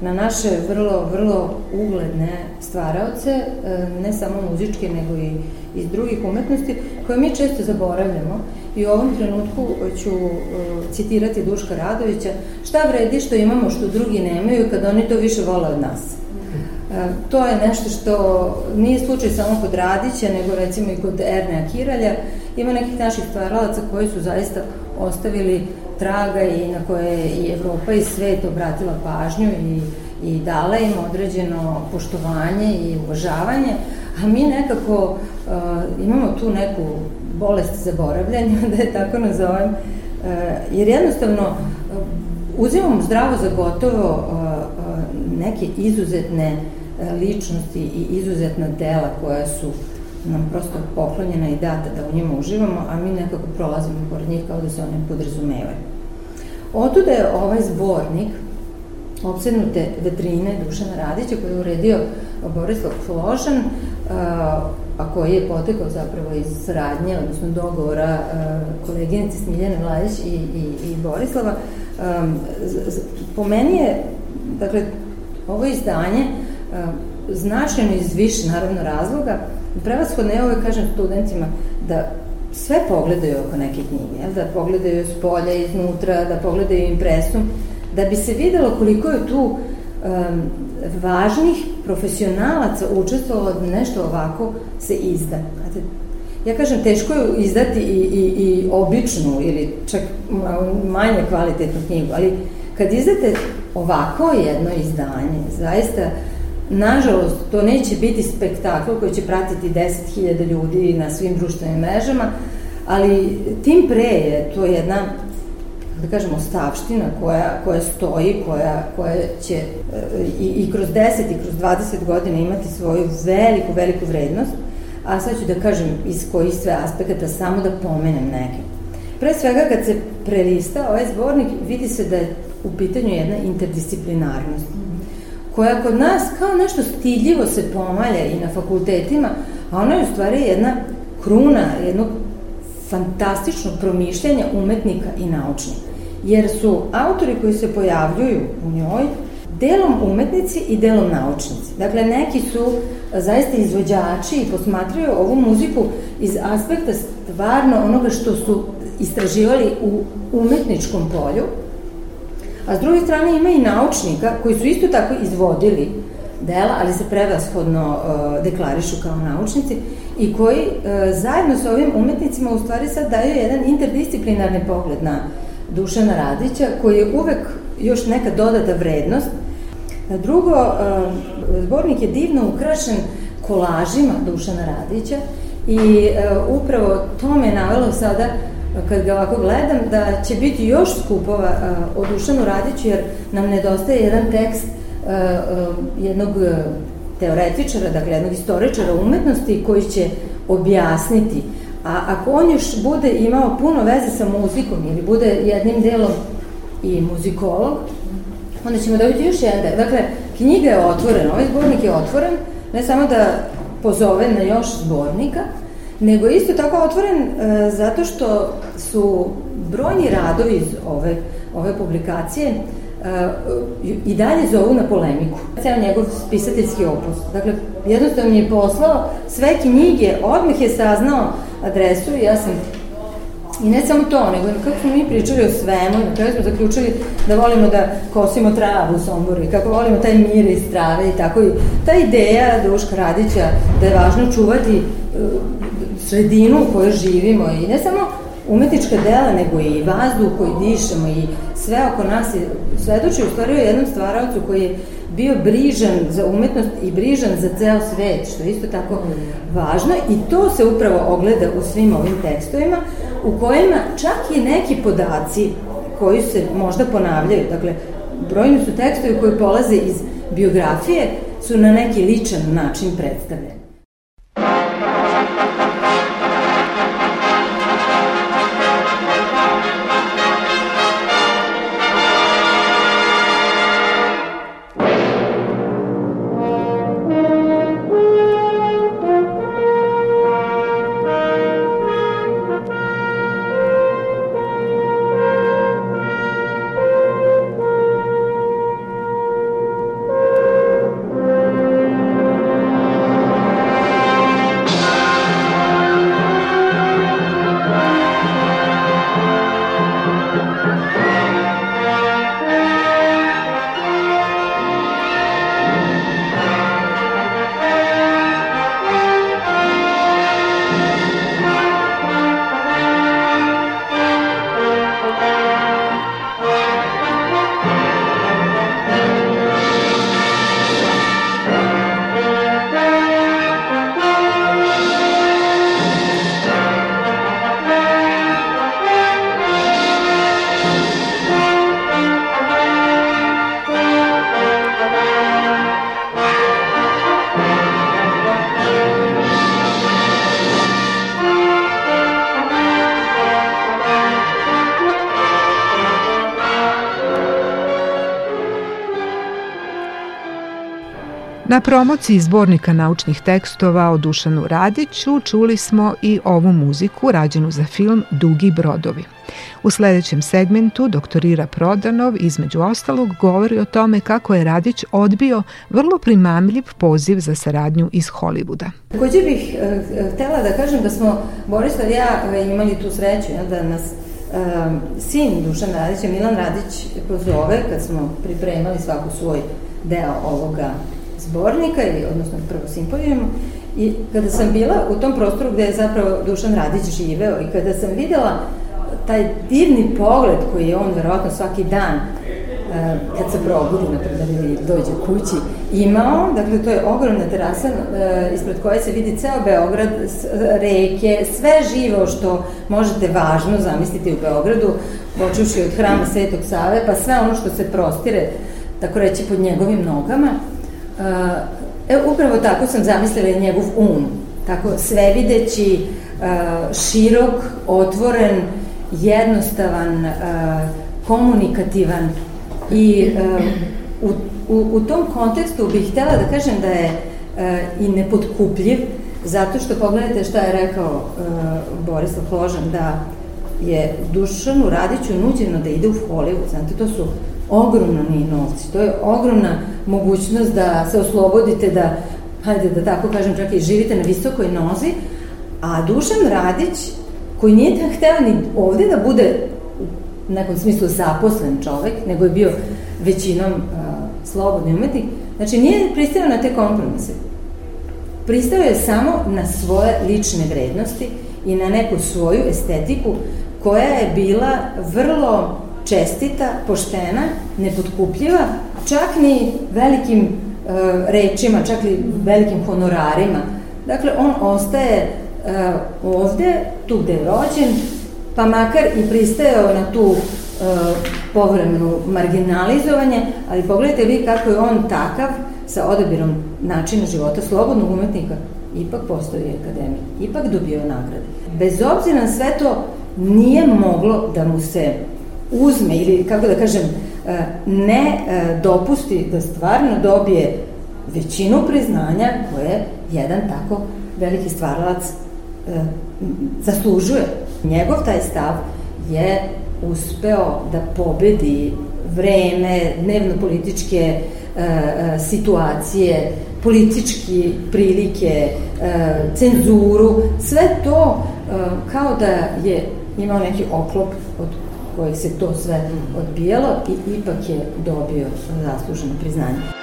na naše vrlo, vrlo ugledne stvaraoce, uh, ne samo muzičke, nego i iz drugih umetnosti, koje mi često zaboravljamo. I u ovom trenutku ću citirati Duška Radovića, šta vredi što imamo što drugi nemaju kad oni to više vole od nas. E, to je nešto što nije slučaj samo kod Radića, nego recimo i kod Ernea Kiralja. Ima nekih naših stvaralaca koji su zaista ostavili traga i na koje je i Evropa i svet obratila pažnju i, i dala im određeno poštovanje i uvažavanje, a mi nekako uh, imamo tu neku bolest zaboravljanja, da je tako nazovem, uh, jer jednostavno uh, uzimamo zdravo za gotovo uh, uh, neke izuzetne uh, ličnosti i izuzetna dela koja su nam prosto poklonjena i data da u njima uživamo, a mi nekako prolazimo pored njih kao da se one podrazumevaju. Otuda je ovaj zbornik obsednute vetrine Dušana Radića koji je uredio Borislav Fložan, e, a koji je potekao zapravo iz saradnje, odnosno dogovora koleginice Smiljane Lajić i, i, i Borislava. Po meni je, dakle, ovo izdanje značajno iz više, naravno, razloga. Prevashodno, ja uvek kažem studentima da sve pogledaju oko neke knjige, da pogledaju s polja, iznutra, da pogledaju impresum, da bi se videlo koliko je tu um, važnih profesionalaca učestvovalo da nešto ovako se izda. Znate, ja kažem, teško je izdati i, i, i običnu ili čak manje kvalitetnu knjigu, ali kad izdate ovako jedno izdanje, zaista Nažalost, to neće biti spektakl koji će pratiti 10.000 ljudi na svim društvenim mrežama, ali tim pre je to jedna da kažemo, stavština koja, koja stoji, koja, koja će e, i, i kroz 10 i kroz 20 godina imati svoju veliku, veliku vrednost, a sad ću da kažem iz kojih sve aspekata, samo da pomenem neke. Pre svega, kad se prelista ovaj zbornik, vidi se da je u pitanju jedna interdisciplinarnost koja kod nas kao nešto stidljivo se pomalja i na fakultetima, a ona je u stvari jedna kruna jednog fantastičnog promišljanja umetnika i naučnika. Jer su autori koji se pojavljuju u njoj delom umetnici i delom naučnici. Dakle, neki su zaista izvođači i posmatraju ovu muziku iz aspekta stvarno onoga što su istraživali u umetničkom polju, A s druge strane ima i naučnika koji su isto tako izvodili dela, ali se prevashodno uh, deklarišu kao naučnici i koji uh, zajedno sa ovim umetnicima u stvari sad daju jedan interdisciplinarni pogled na Dušana Radića koji je uvek još neka dodata vrednost. Drugo, uh, zbornik je divno ukrašen kolažima Dušana Radića i uh, upravo to me navelo sada kad ga ovako gledam, da će biti još skupova o Dušanu Radiću, jer nam nedostaje jedan tekst jednog teoretičara, dakle jednog istoričara umetnosti koji će objasniti. A ako on još bude imao puno veze sa muzikom ili bude jednim delom i muzikolog, onda ćemo dobiti još jedan. Dakle, knjiga je otvorena, ovaj zbornik je otvoren, ne samo da pozove na još zbornika, nego isto tako otvoren e, zato što su brojni radovi iz ove, ove publikacije e, i dalje zovu na polemiku. Ceo njegov spisateljski opus. Dakle, jednostavno mi je poslao sve knjige, odmah je saznao adresu i ja sam I ne samo to, nego kako smo mi pričali o svemu, na kraju smo zaključili da volimo da kosimo travu u Somboru i kako volimo taj mir iz trave i tako. I ta ideja Duška Radića da je važno čuvati uh, sredinu u kojoj živimo i ne samo umetnička dela, nego i vazduh koji dišemo i sve oko nas je svedoči u stvari o jednom stvaravcu koji je bio brižan za umetnost i brižan za ceo svet, što je isto tako važno i to se upravo ogleda u svim ovim tekstovima u kojima čak i neki podaci koji se možda ponavljaju, dakle, brojni su tekstovi koji polaze iz biografije, su na neki ličan način predstavljeni. Promociji zbornika naučnih tekstova o Dušanu Radiću čuli smo i ovu muziku rađenu za film Dugi brodovi. U sledećem segmentu doktorira Prodanov između ostalog govori o tome kako je Radić odbio vrlo primamljiv poziv za saradnju iz Hollywooda. Takođe bih e, htela da kažem da smo Borislav i ja e, imali tu sreću da nas e, sin Dušan Radića, Milan Radić, pozove kad smo pripremali svaku svoj deo ovoga zbornika, ili, odnosno prvo simpozijumu, i kada sam bila u tom prostoru gde je zapravo Dušan Radić živeo i kada sam videla taj divni pogled koji je on verovatno svaki dan e, kad se probudi, napred, ili dođe kući, imao, dakle to je ogromna terasa e, ispred koje se vidi ceo Beograd, reke, sve živo što možete važno zamisliti u Beogradu, počuši od hrama Svetog Save, pa sve ono što se prostire, tako reći, pod njegovim nogama. E, upravo tako sam zamislila njegov um, tako svevideći, e, širok, otvoren, jednostavan, e, komunikativan. I e, u, u, u tom kontekstu bih htela da kažem da je i nepotkupljiv, zato što pogledajte šta je rekao Borislav Hložan, da je Dušanu Radiću nuđeno da ide u Hollywood, znate, to su ogromni novci, to je ogromna mogućnost da se oslobodite, da, hajde da tako kažem, čak i živite na visokoj nozi, a Dušan Radić, koji nije hteo ni ovde da bude u nekom smislu zaposlen čovek, nego je bio većinom uh, slobodni umetnik, znači nije pristao na te kompromise. Pristao je samo na svoje lične vrednosti i na neku svoju estetiku koja je bila vrlo čestita, poštena, nepotkupljiva, čak ni velikim e, rečima, čak i velikim honorarima. Dakle, on ostaje e, ovde, tu gde je rođen, pa makar i pristajao na tu e, povremenu marginalizovanje, ali pogledajte vi kako je on takav sa odabirom načina života slobodnog umetnika, ipak postoji akademija, ipak dobio nagrade. Bez obzira na sve to, nije moglo da mu se uzme ili, kako da kažem, e, ne e, dopusti da stvarno dobije većinu priznanja koje jedan tako veliki stvaralac e, zaslužuje. Njegov taj stav je uspeo da pobedi vreme, dnevno-političke situacije, politički prilike, cenzuru, sve to kao da je imao neki oklop od kojeg se to sve odbijalo i ipak je dobio zasluženo priznanje.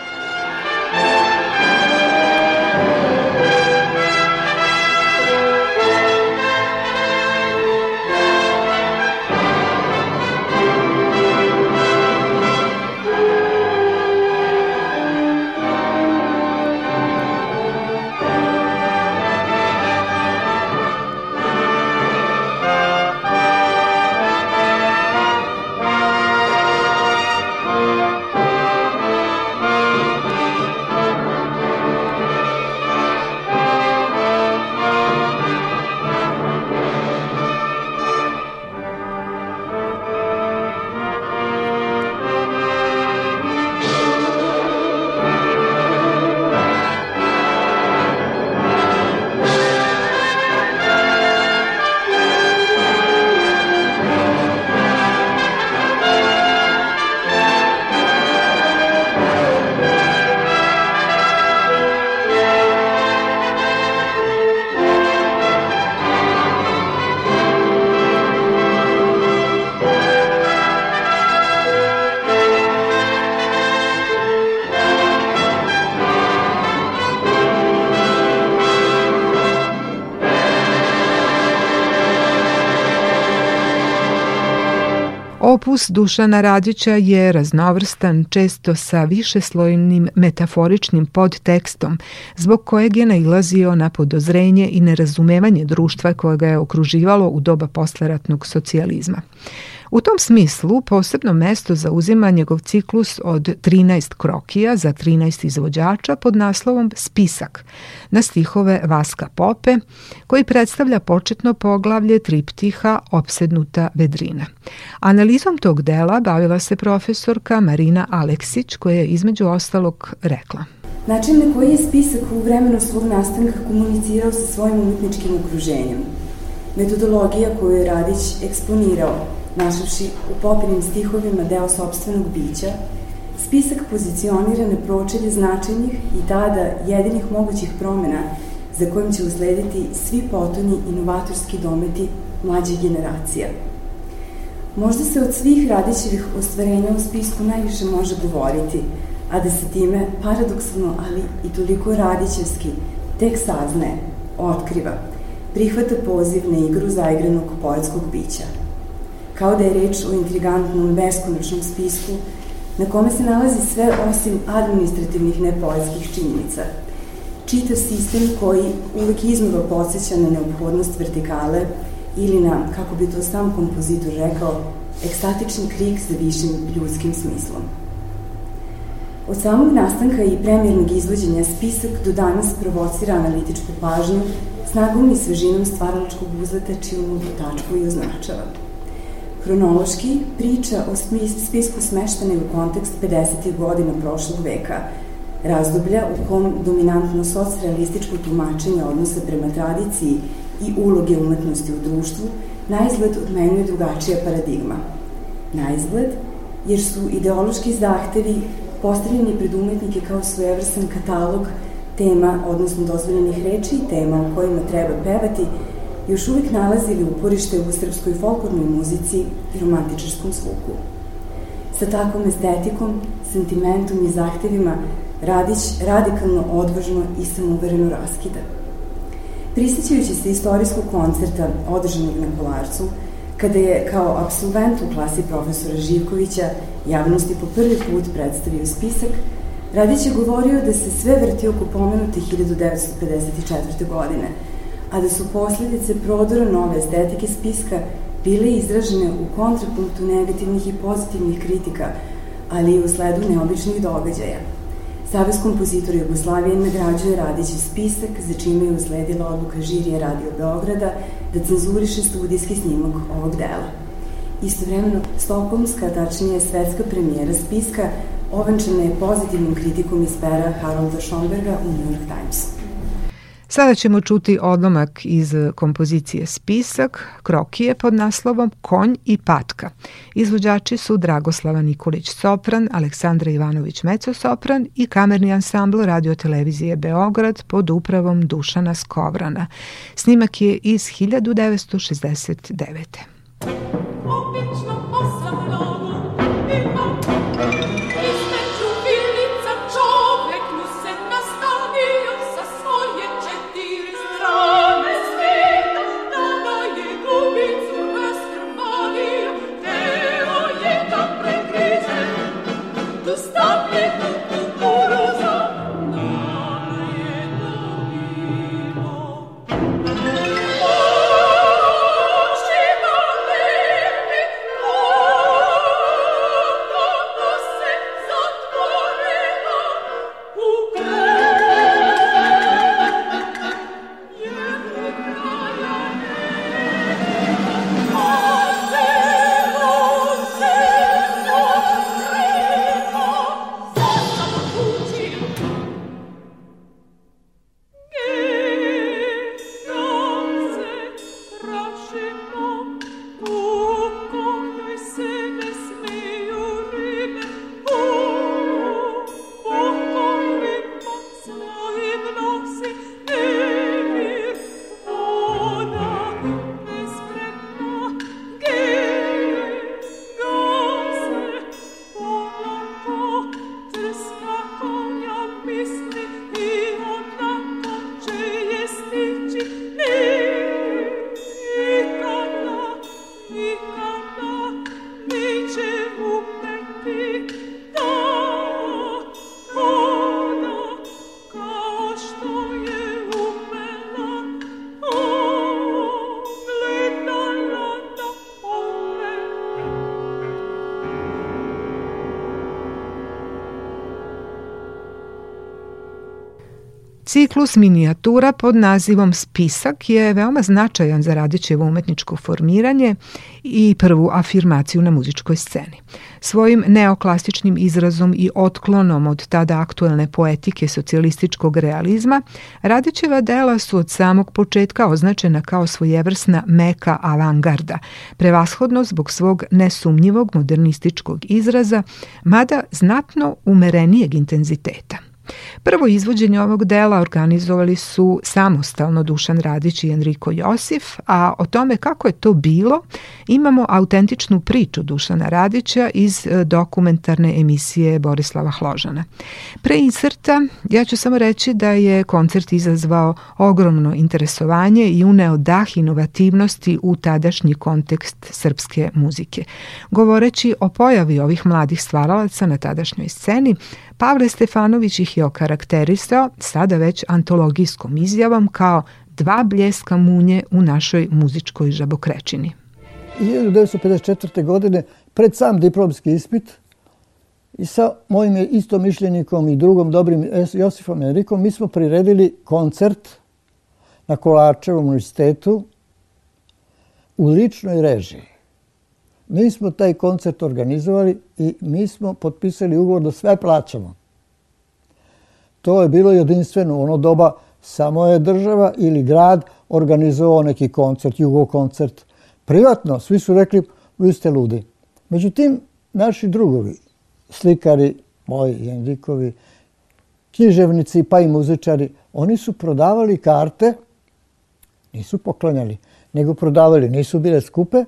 Opus Dušana Radića je raznovrstan, često sa višeslojnim metaforičnim podtekstom, zbog kojeg je nailazio na podozrenje i nerazumevanje društva koje ga je okruživalo u doba posleratnog socijalizma. U tom smislu posebno mesto zauzima njegov ciklus od 13 krokija za 13 izvođača pod naslovom Spisak na stihove Vaska Pope, koji predstavlja početno poglavlje triptiha Opsednuta vedrina. Analizom tog dela bavila se profesorka Marina Aleksić, koja je između ostalog rekla. Način na koji je spisak u vremenu svog nastanka komunicirao sa svojim umetničkim okruženjem. Metodologija koju je Radić eksponirao, našavši u popinim stihovima deo sobstvenog bića, spisak pozicionira na pročelje značajnih i tada jedinih mogućih promena za kojim će uslediti svi potoni inovatorski dometi mlađih generacija. Možda se od svih Radićevih ostvarenja u spisku najviše može govoriti, a da se time paradoksalno, ali i toliko Radićevski, tek saznaje, otkriva, prihvata poziv na igru zaigranog poetskog bića – kao da je reč o intrigantnom beskonačnom spisku na kome se nalazi sve osim administrativnih nepoetskih činjenica. Čitav sistem koji uvek iznova podsjeća na neophodnost vertikale ili na, kako bi to sam kompozitor rekao, ekstatični krik za višim ljudskim smislom. Od samog nastanka i premjernog izvođenja spisak do danas provocira analitičku pažnju snagom i svežinom stvaralačkog uzleta čiju mu tačku i označava. Hronološki priča o spisku smeštane u kontekst 50. godina prošlog veka, razdoblja u kom dominantno socrealističko tumačenje odnosa prema tradiciji i uloge umetnosti u društvu na izgled odmenuje drugačija paradigma. Na izgled, jer su ideološki zahtevi postavljeni pred umetnike kao svojevrsan katalog tema, odnosno dozvoljenih reči i tema o kojima treba pevati, još uvijek nalazili uporište u srpskoj folklornoj muzici i romantičarskom zvuku. Sa takvom estetikom, sentimentom i zahtevima Radić radikalno, odvažno i samouvereno raskida. Prisjećajući se istorijskog koncerta održanog na Kolarcu, kada je kao absolvent u klasi profesora Živkovića javnosti po prvi put predstavio spisak, Radić je govorio da se sve vrti oko pomenute 1954. godine – a da su posledice prodora nove estetike spiska bile izražene u kontrapunktu negativnih i pozitivnih kritika, ali i u sledu neobičnih događaja. Savez kompozitora Jugoslavije nagrađuje Radićev spisak, za čime je usledila odluka žirije Radio Beograda da cenzuriše studijski snimak ovog dela. Istovremeno, Stokholmska, tačnije svetska premijera spiska, ovančena je pozitivnom kritikom iz pera Harolda Schomberga u New York Timesu. Sada ćemo čuti odlomak iz kompozicije Spisak, Krokije pod naslovom Konj i patka. Izvođači su Dragoslava Nikolić sopran, Aleksandra Ivanović meco sopran i kamerni ansambl radio televizije Beograd pod upravom Dušana Skovrana. Snimak je iz 1969. Ciklus minijatura pod nazivom Spisak je veoma značajan za Radićevo umetničko formiranje i prvu afirmaciju na muzičkoj sceni. Svojim neoklasičnim izrazom i otklonom od tada aktuelne poetike socijalističkog realizma, Radićeva dela su od samog početka označena kao svojevrsna meka avangarda, prevashodno zbog svog nesumnjivog modernističkog izraza, mada znatno umerenijeg intenziteta. Prvo izvođenje ovog dela organizovali su samostalno Dušan Radić i Enriko Josif, a o tome kako je to bilo imamo autentičnu priču Dušana Radića iz e, dokumentarne emisije Borislava Hložana. Pre inserta ja ću samo reći da je koncert izazvao ogromno interesovanje i uneo dah inovativnosti u tadašnji kontekst srpske muzike. Govoreći o pojavi ovih mladih stvaralaca na tadašnjoj sceni, Pavle Stefanović ih je okarakterisao sada već antologijskom izjavom kao dva bljeska munje u našoj muzičkoj žabokrečini. 1954. godine, pred sam diplomski ispit, i sa mojim istomišljenikom i drugom dobrim Josifom Enrikom, mi smo priredili koncert na Kolačevom univerzitetu u ličnoj režiji. Mi smo taj koncert organizovali i mi smo potpisali ugovor da sve plaćamo. To je bilo jedinstveno. U ono doba samo je država ili grad organizovao neki koncert, jugo koncert. Privatno, svi su rekli, vi ste ludi. Međutim, naši drugovi, slikari, moji, Jendikovi, književnici pa i muzičari, oni su prodavali karte, nisu poklanjali, nego prodavali, nisu bile skupe,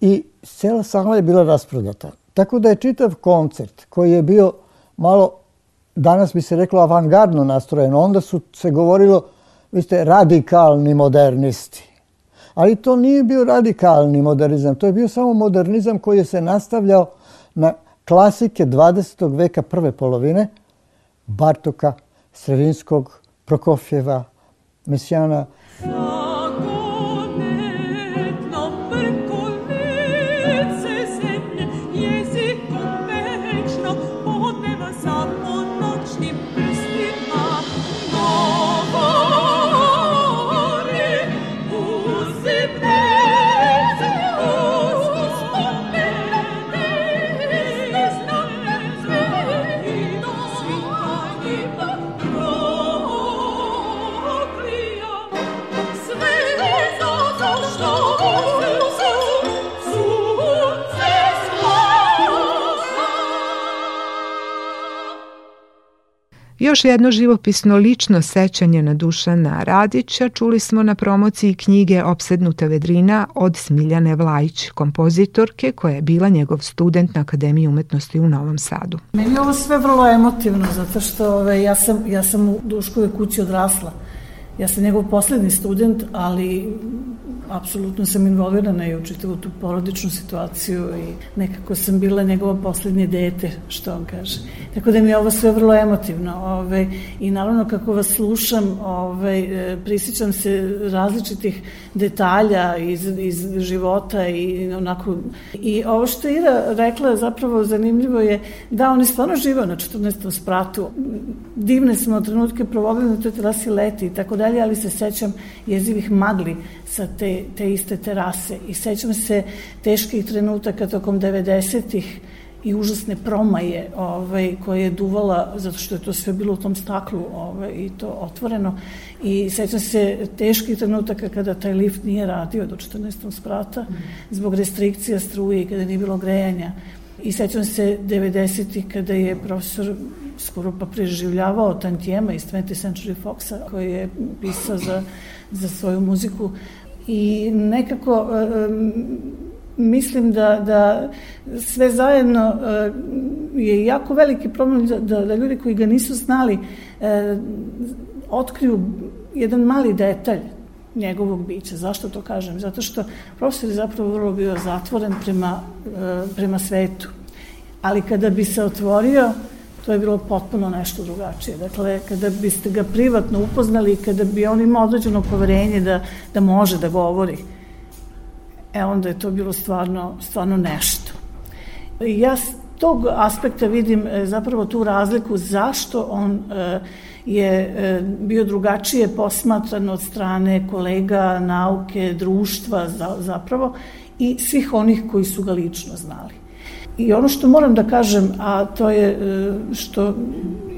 i cela sala je bila rasprodata. Tako da je čitav koncert koji je bio malo, danas bi se reklo avangardno nastrojen, onda su se govorilo, vi ste radikalni modernisti. Ali to nije bio radikalni modernizam, to je bio samo modernizam koji je se nastavljao na klasike 20. veka prve polovine, Bartoka, Srevinskog, Prokofjeva, Mesijana. Još jedno živopisno lično sećanje na Dušana Radića čuli smo na promociji knjige Opsednuta vedrina od Smiljane Vlajić, kompozitorke koja je bila njegov student na Akademiji umetnosti u Novom Sadu. Meni je ovo sve vrlo emotivno zato što ove, ja, sam, ja sam u Duškove kući odrasla. Ja sam njegov poslednji student, ali apsolutno sam involvirana i u čitavu tu porodičnu situaciju i nekako sam bila njegovo poslednje dete, što on kaže. Tako da mi je ovo sve vrlo emotivno. Ovaj, I naravno kako vas slušam, ovaj, prisjećam se različitih detalja iz, iz života i onako... I ovo što Ira rekla zapravo zanimljivo je da on je stvarno živao na 14. spratu. Divne smo trenutke provodili na toj terasi leti i tako dalje, ali se sećam jezivih magli sa te, te iste terase. I sećam se teških trenutaka tokom 90-ih i užasne promaje ovaj, koje je duvala, zato što je to sve bilo u tom staklu ovaj, i to otvoreno. I sećam se teških trenutaka kada taj lift nije radio do 14. sprata zbog restrikcija struje i kada nije bilo grejanja. I sećam se 90. kada je profesor skoro pa preživljavao tantijema iz 20th Century Foxa koji je pisao za, za svoju muziku i nekako mislim da, da sve zajedno je jako veliki problem da, da, da ljudi koji ga nisu znali otkriju jedan mali detalj njegovog bića. Zašto to kažem? Zato što profesor je zapravo vrlo bio zatvoren prema, prema svetu. Ali kada bi se otvorio, to je bilo potpuno nešto drugačije. Dakle, kada biste ga privatno upoznali, kada bi on imao određeno poverenje da, da može da govori, e onda je to bilo stvarno, stvarno nešto. Ja s tog aspekta vidim e, zapravo tu razliku zašto on e, je e, bio drugačije posmatran od strane kolega, nauke, društva zapravo i svih onih koji su ga lično znali. I ono što moram da kažem, a to je što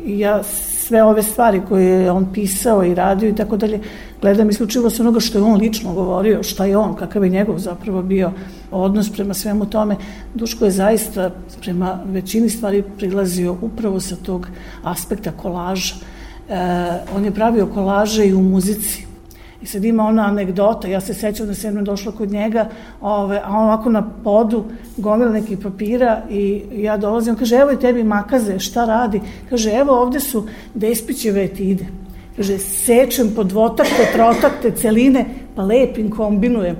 ja sve ove stvari koje je on pisao i radio i tako dalje, gledam isključivo sa onoga što je on lično govorio, šta je on, kakav je njegov zapravo bio odnos prema svemu tome. Duško je zaista prema većini stvari prilazio upravo sa tog aspekta kolaža. E, on je pravio kolaže i u muzici. I sad ima ona anegdota, ja se sećam da sam jednom došla kod njega, ove, a on ovako na podu gomila nekih papira i ja dolazim, kaže, evo i tebi makaze, šta radi? Kaže, evo ovde su despićeve etide. Kaže, sečem po dvotakte, trotakte, celine, pa lepim kombinujem.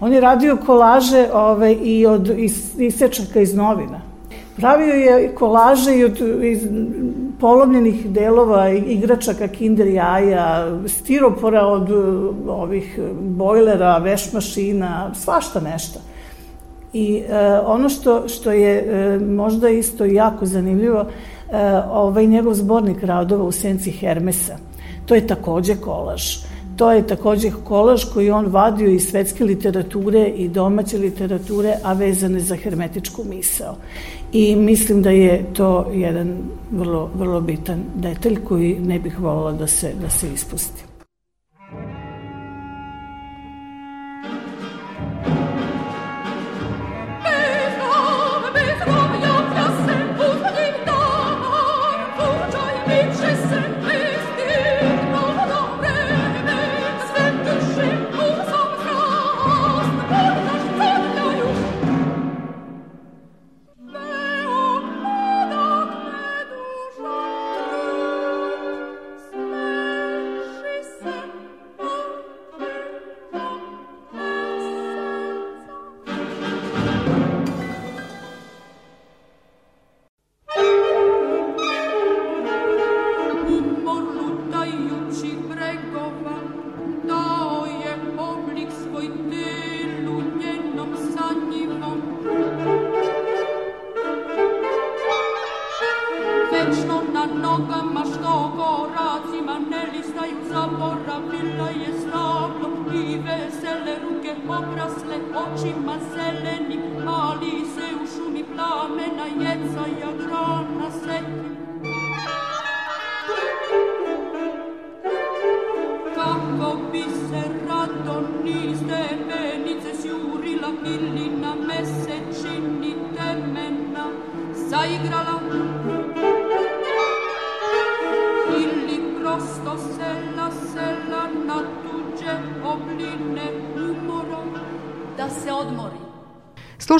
On je radio kolaže ove, i od is, isečaka iz novina. Pravio je kolaže od iz polomljenih delova igračaka kinder jaja, stiropora od ovih bojlera, veš mašina, svašta nešto. I e, ono što, što je e, možda isto jako zanimljivo, e, ovaj njegov zbornik radova u senci Hermesa, to je takođe kolaž. To je takođe kolaž koji on vadio iz svetske literature i domaće literature, a vezane za hermetičku misao. I mislim da je to jedan vrlo, vrlo bitan detalj koji ne bih volila da se, da se ispusti.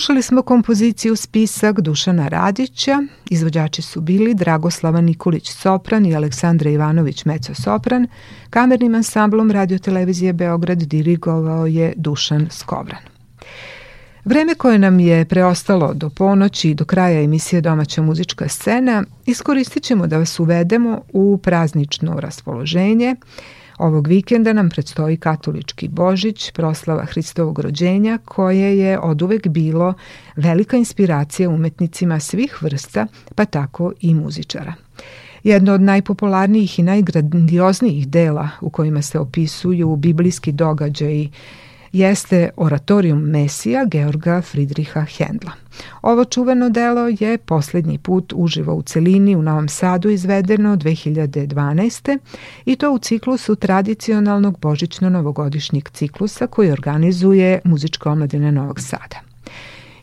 Slušali smo kompoziciju Spisak Dušana Radića, izvođači su bili Dragoslava Nikolić Sopran i Aleksandra Ivanović Meco Sopran, kamernim ansamblom radiotelevizije Beograd dirigovao je Dušan Skovran. Vreme koje nam je preostalo do ponoći i do kraja emisije Domaća muzička scena iskoristit ćemo da vas uvedemo u praznično raspoloženje, Ovog vikenda nam predstoji katolički Božić, proslava Hristovog rođenja, koje je oduvek bilo velika inspiracija umetnicima svih vrsta, pa tako i muzičara. Jedno od najpopularnijih i najgrandioznijih dela u kojima se opisuju biblijski događaji jeste Oratorium Mesija Georga Friedricha Hendla. Ovo čuveno delo je poslednji put uživo u celini u Novom Sadu izvedeno 2012. i to u ciklusu tradicionalnog božićno-novogodišnjeg ciklusa koji organizuje Muzička omladina Novog Sada.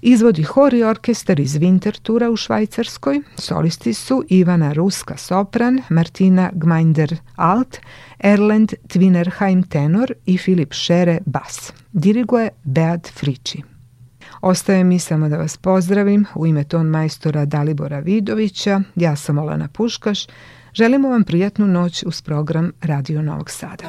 Izvodi hor i orkestar iz Wintertura u Švajcarskoj. Solisti su Ivana Ruska sopran, Martina Gmeinder alt, Erlend Twinerheim tenor i Filip Šere bas. Diriguje Beat Friči. Ostaje mi samo da vas pozdravim u ime ton majstora Dalibora Vidovića. Ja sam Olena Puškaš. Želimo vam prijatnu noć uz program Radio Novog Sada.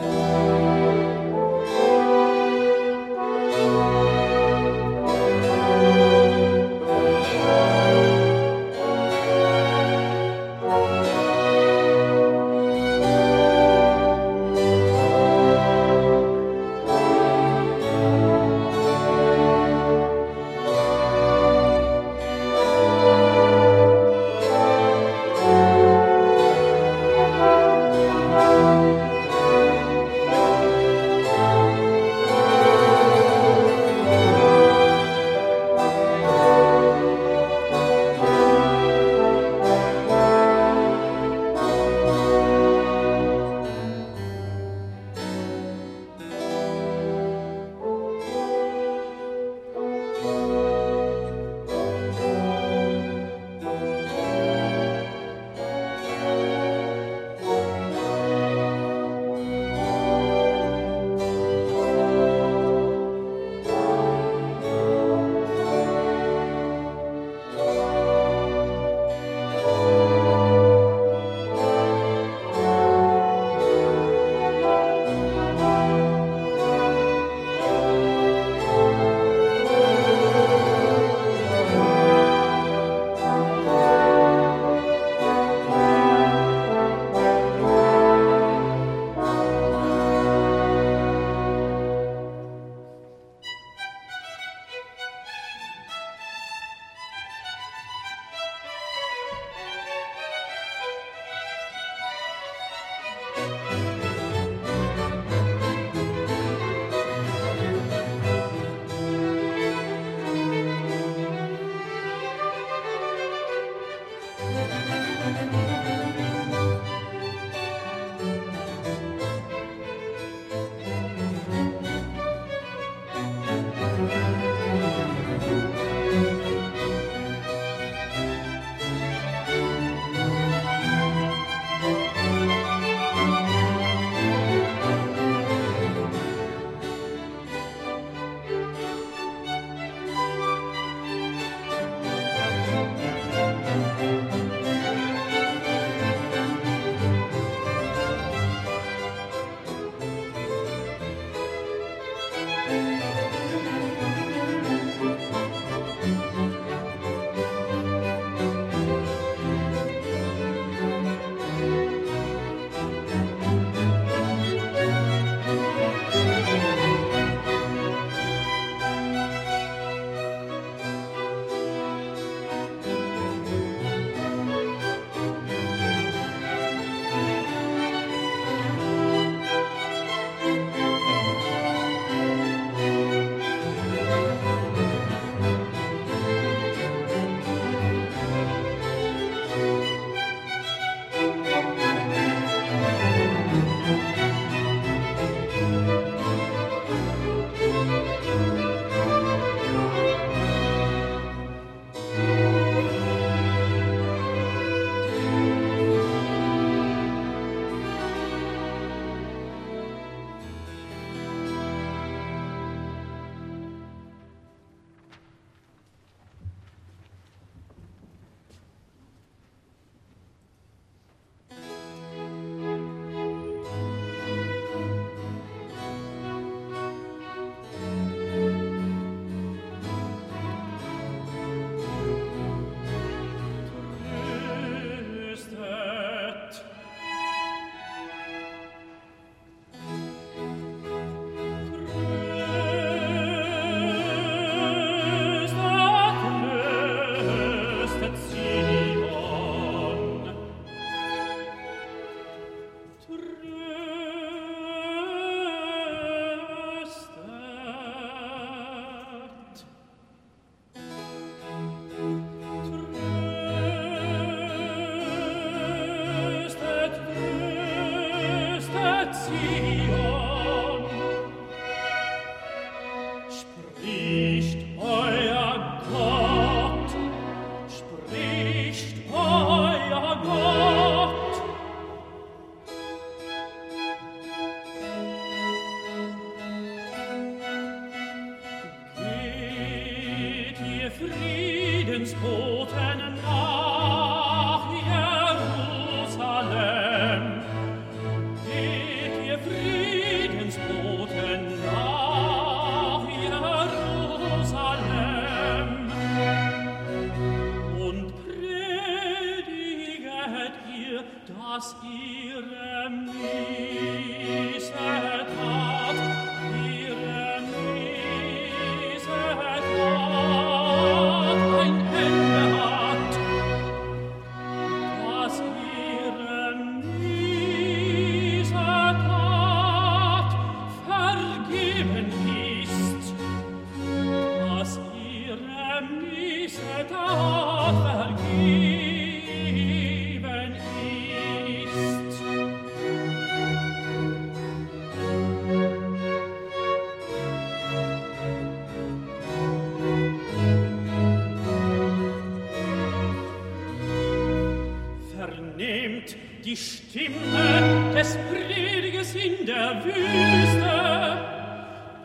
Stimme des Prediges in der Wüste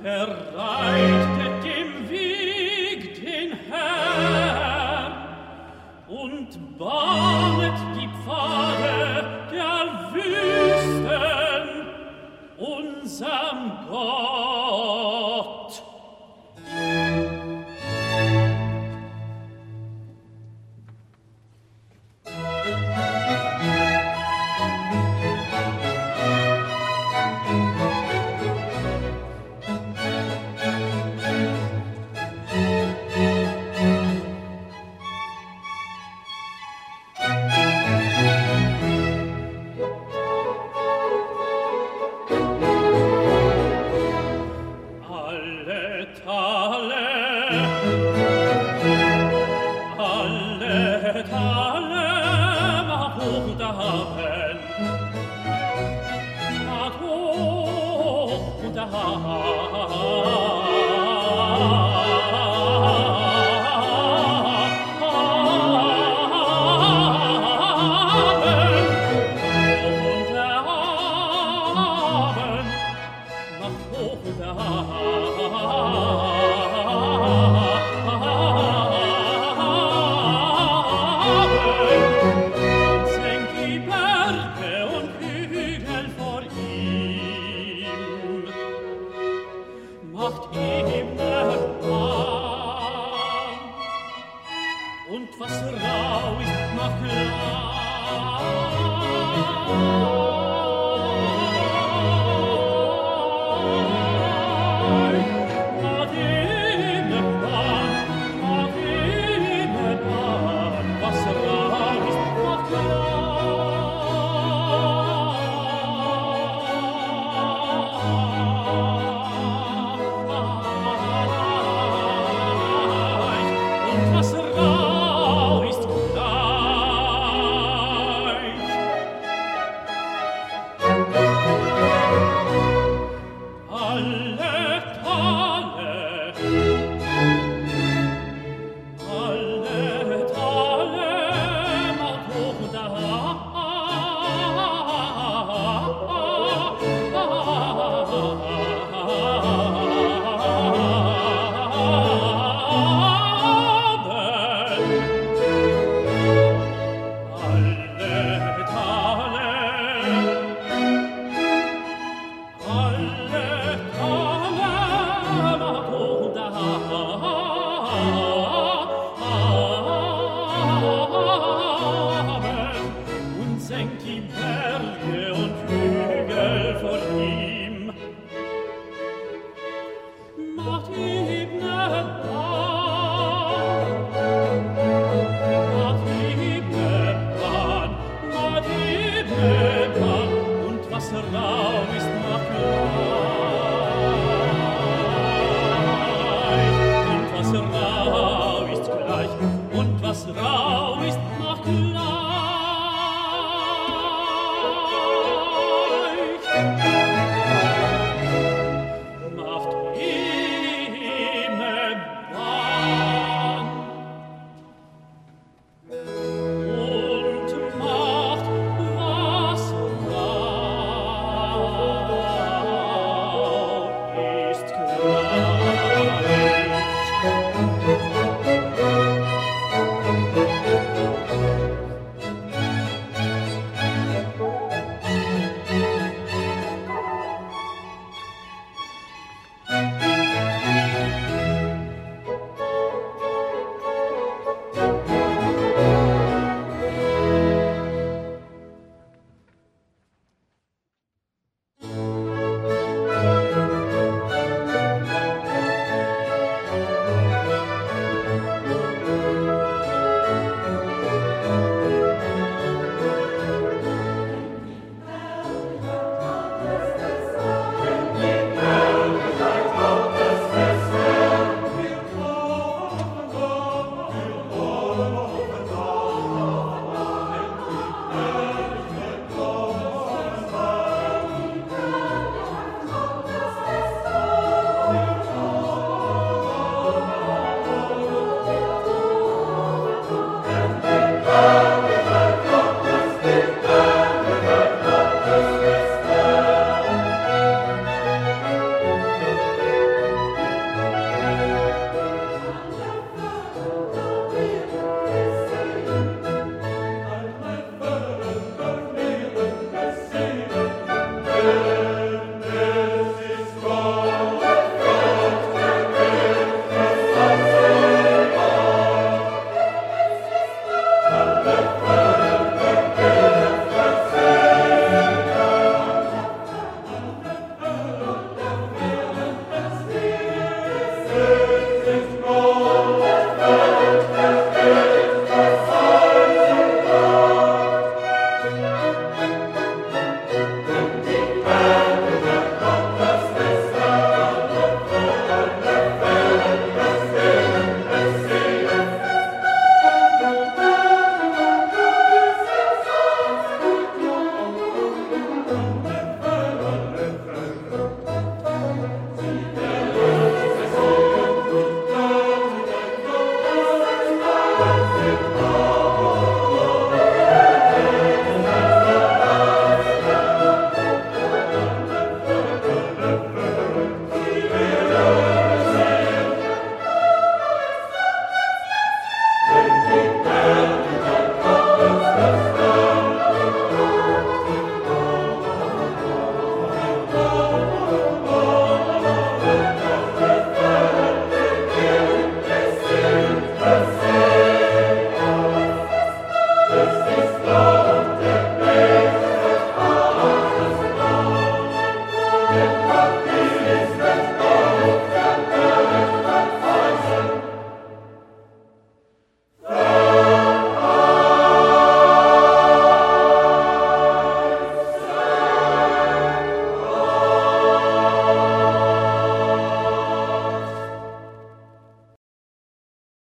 bereitet dem Weg den Herrn und bahnet die Pfade der Wüsten unserem Gott.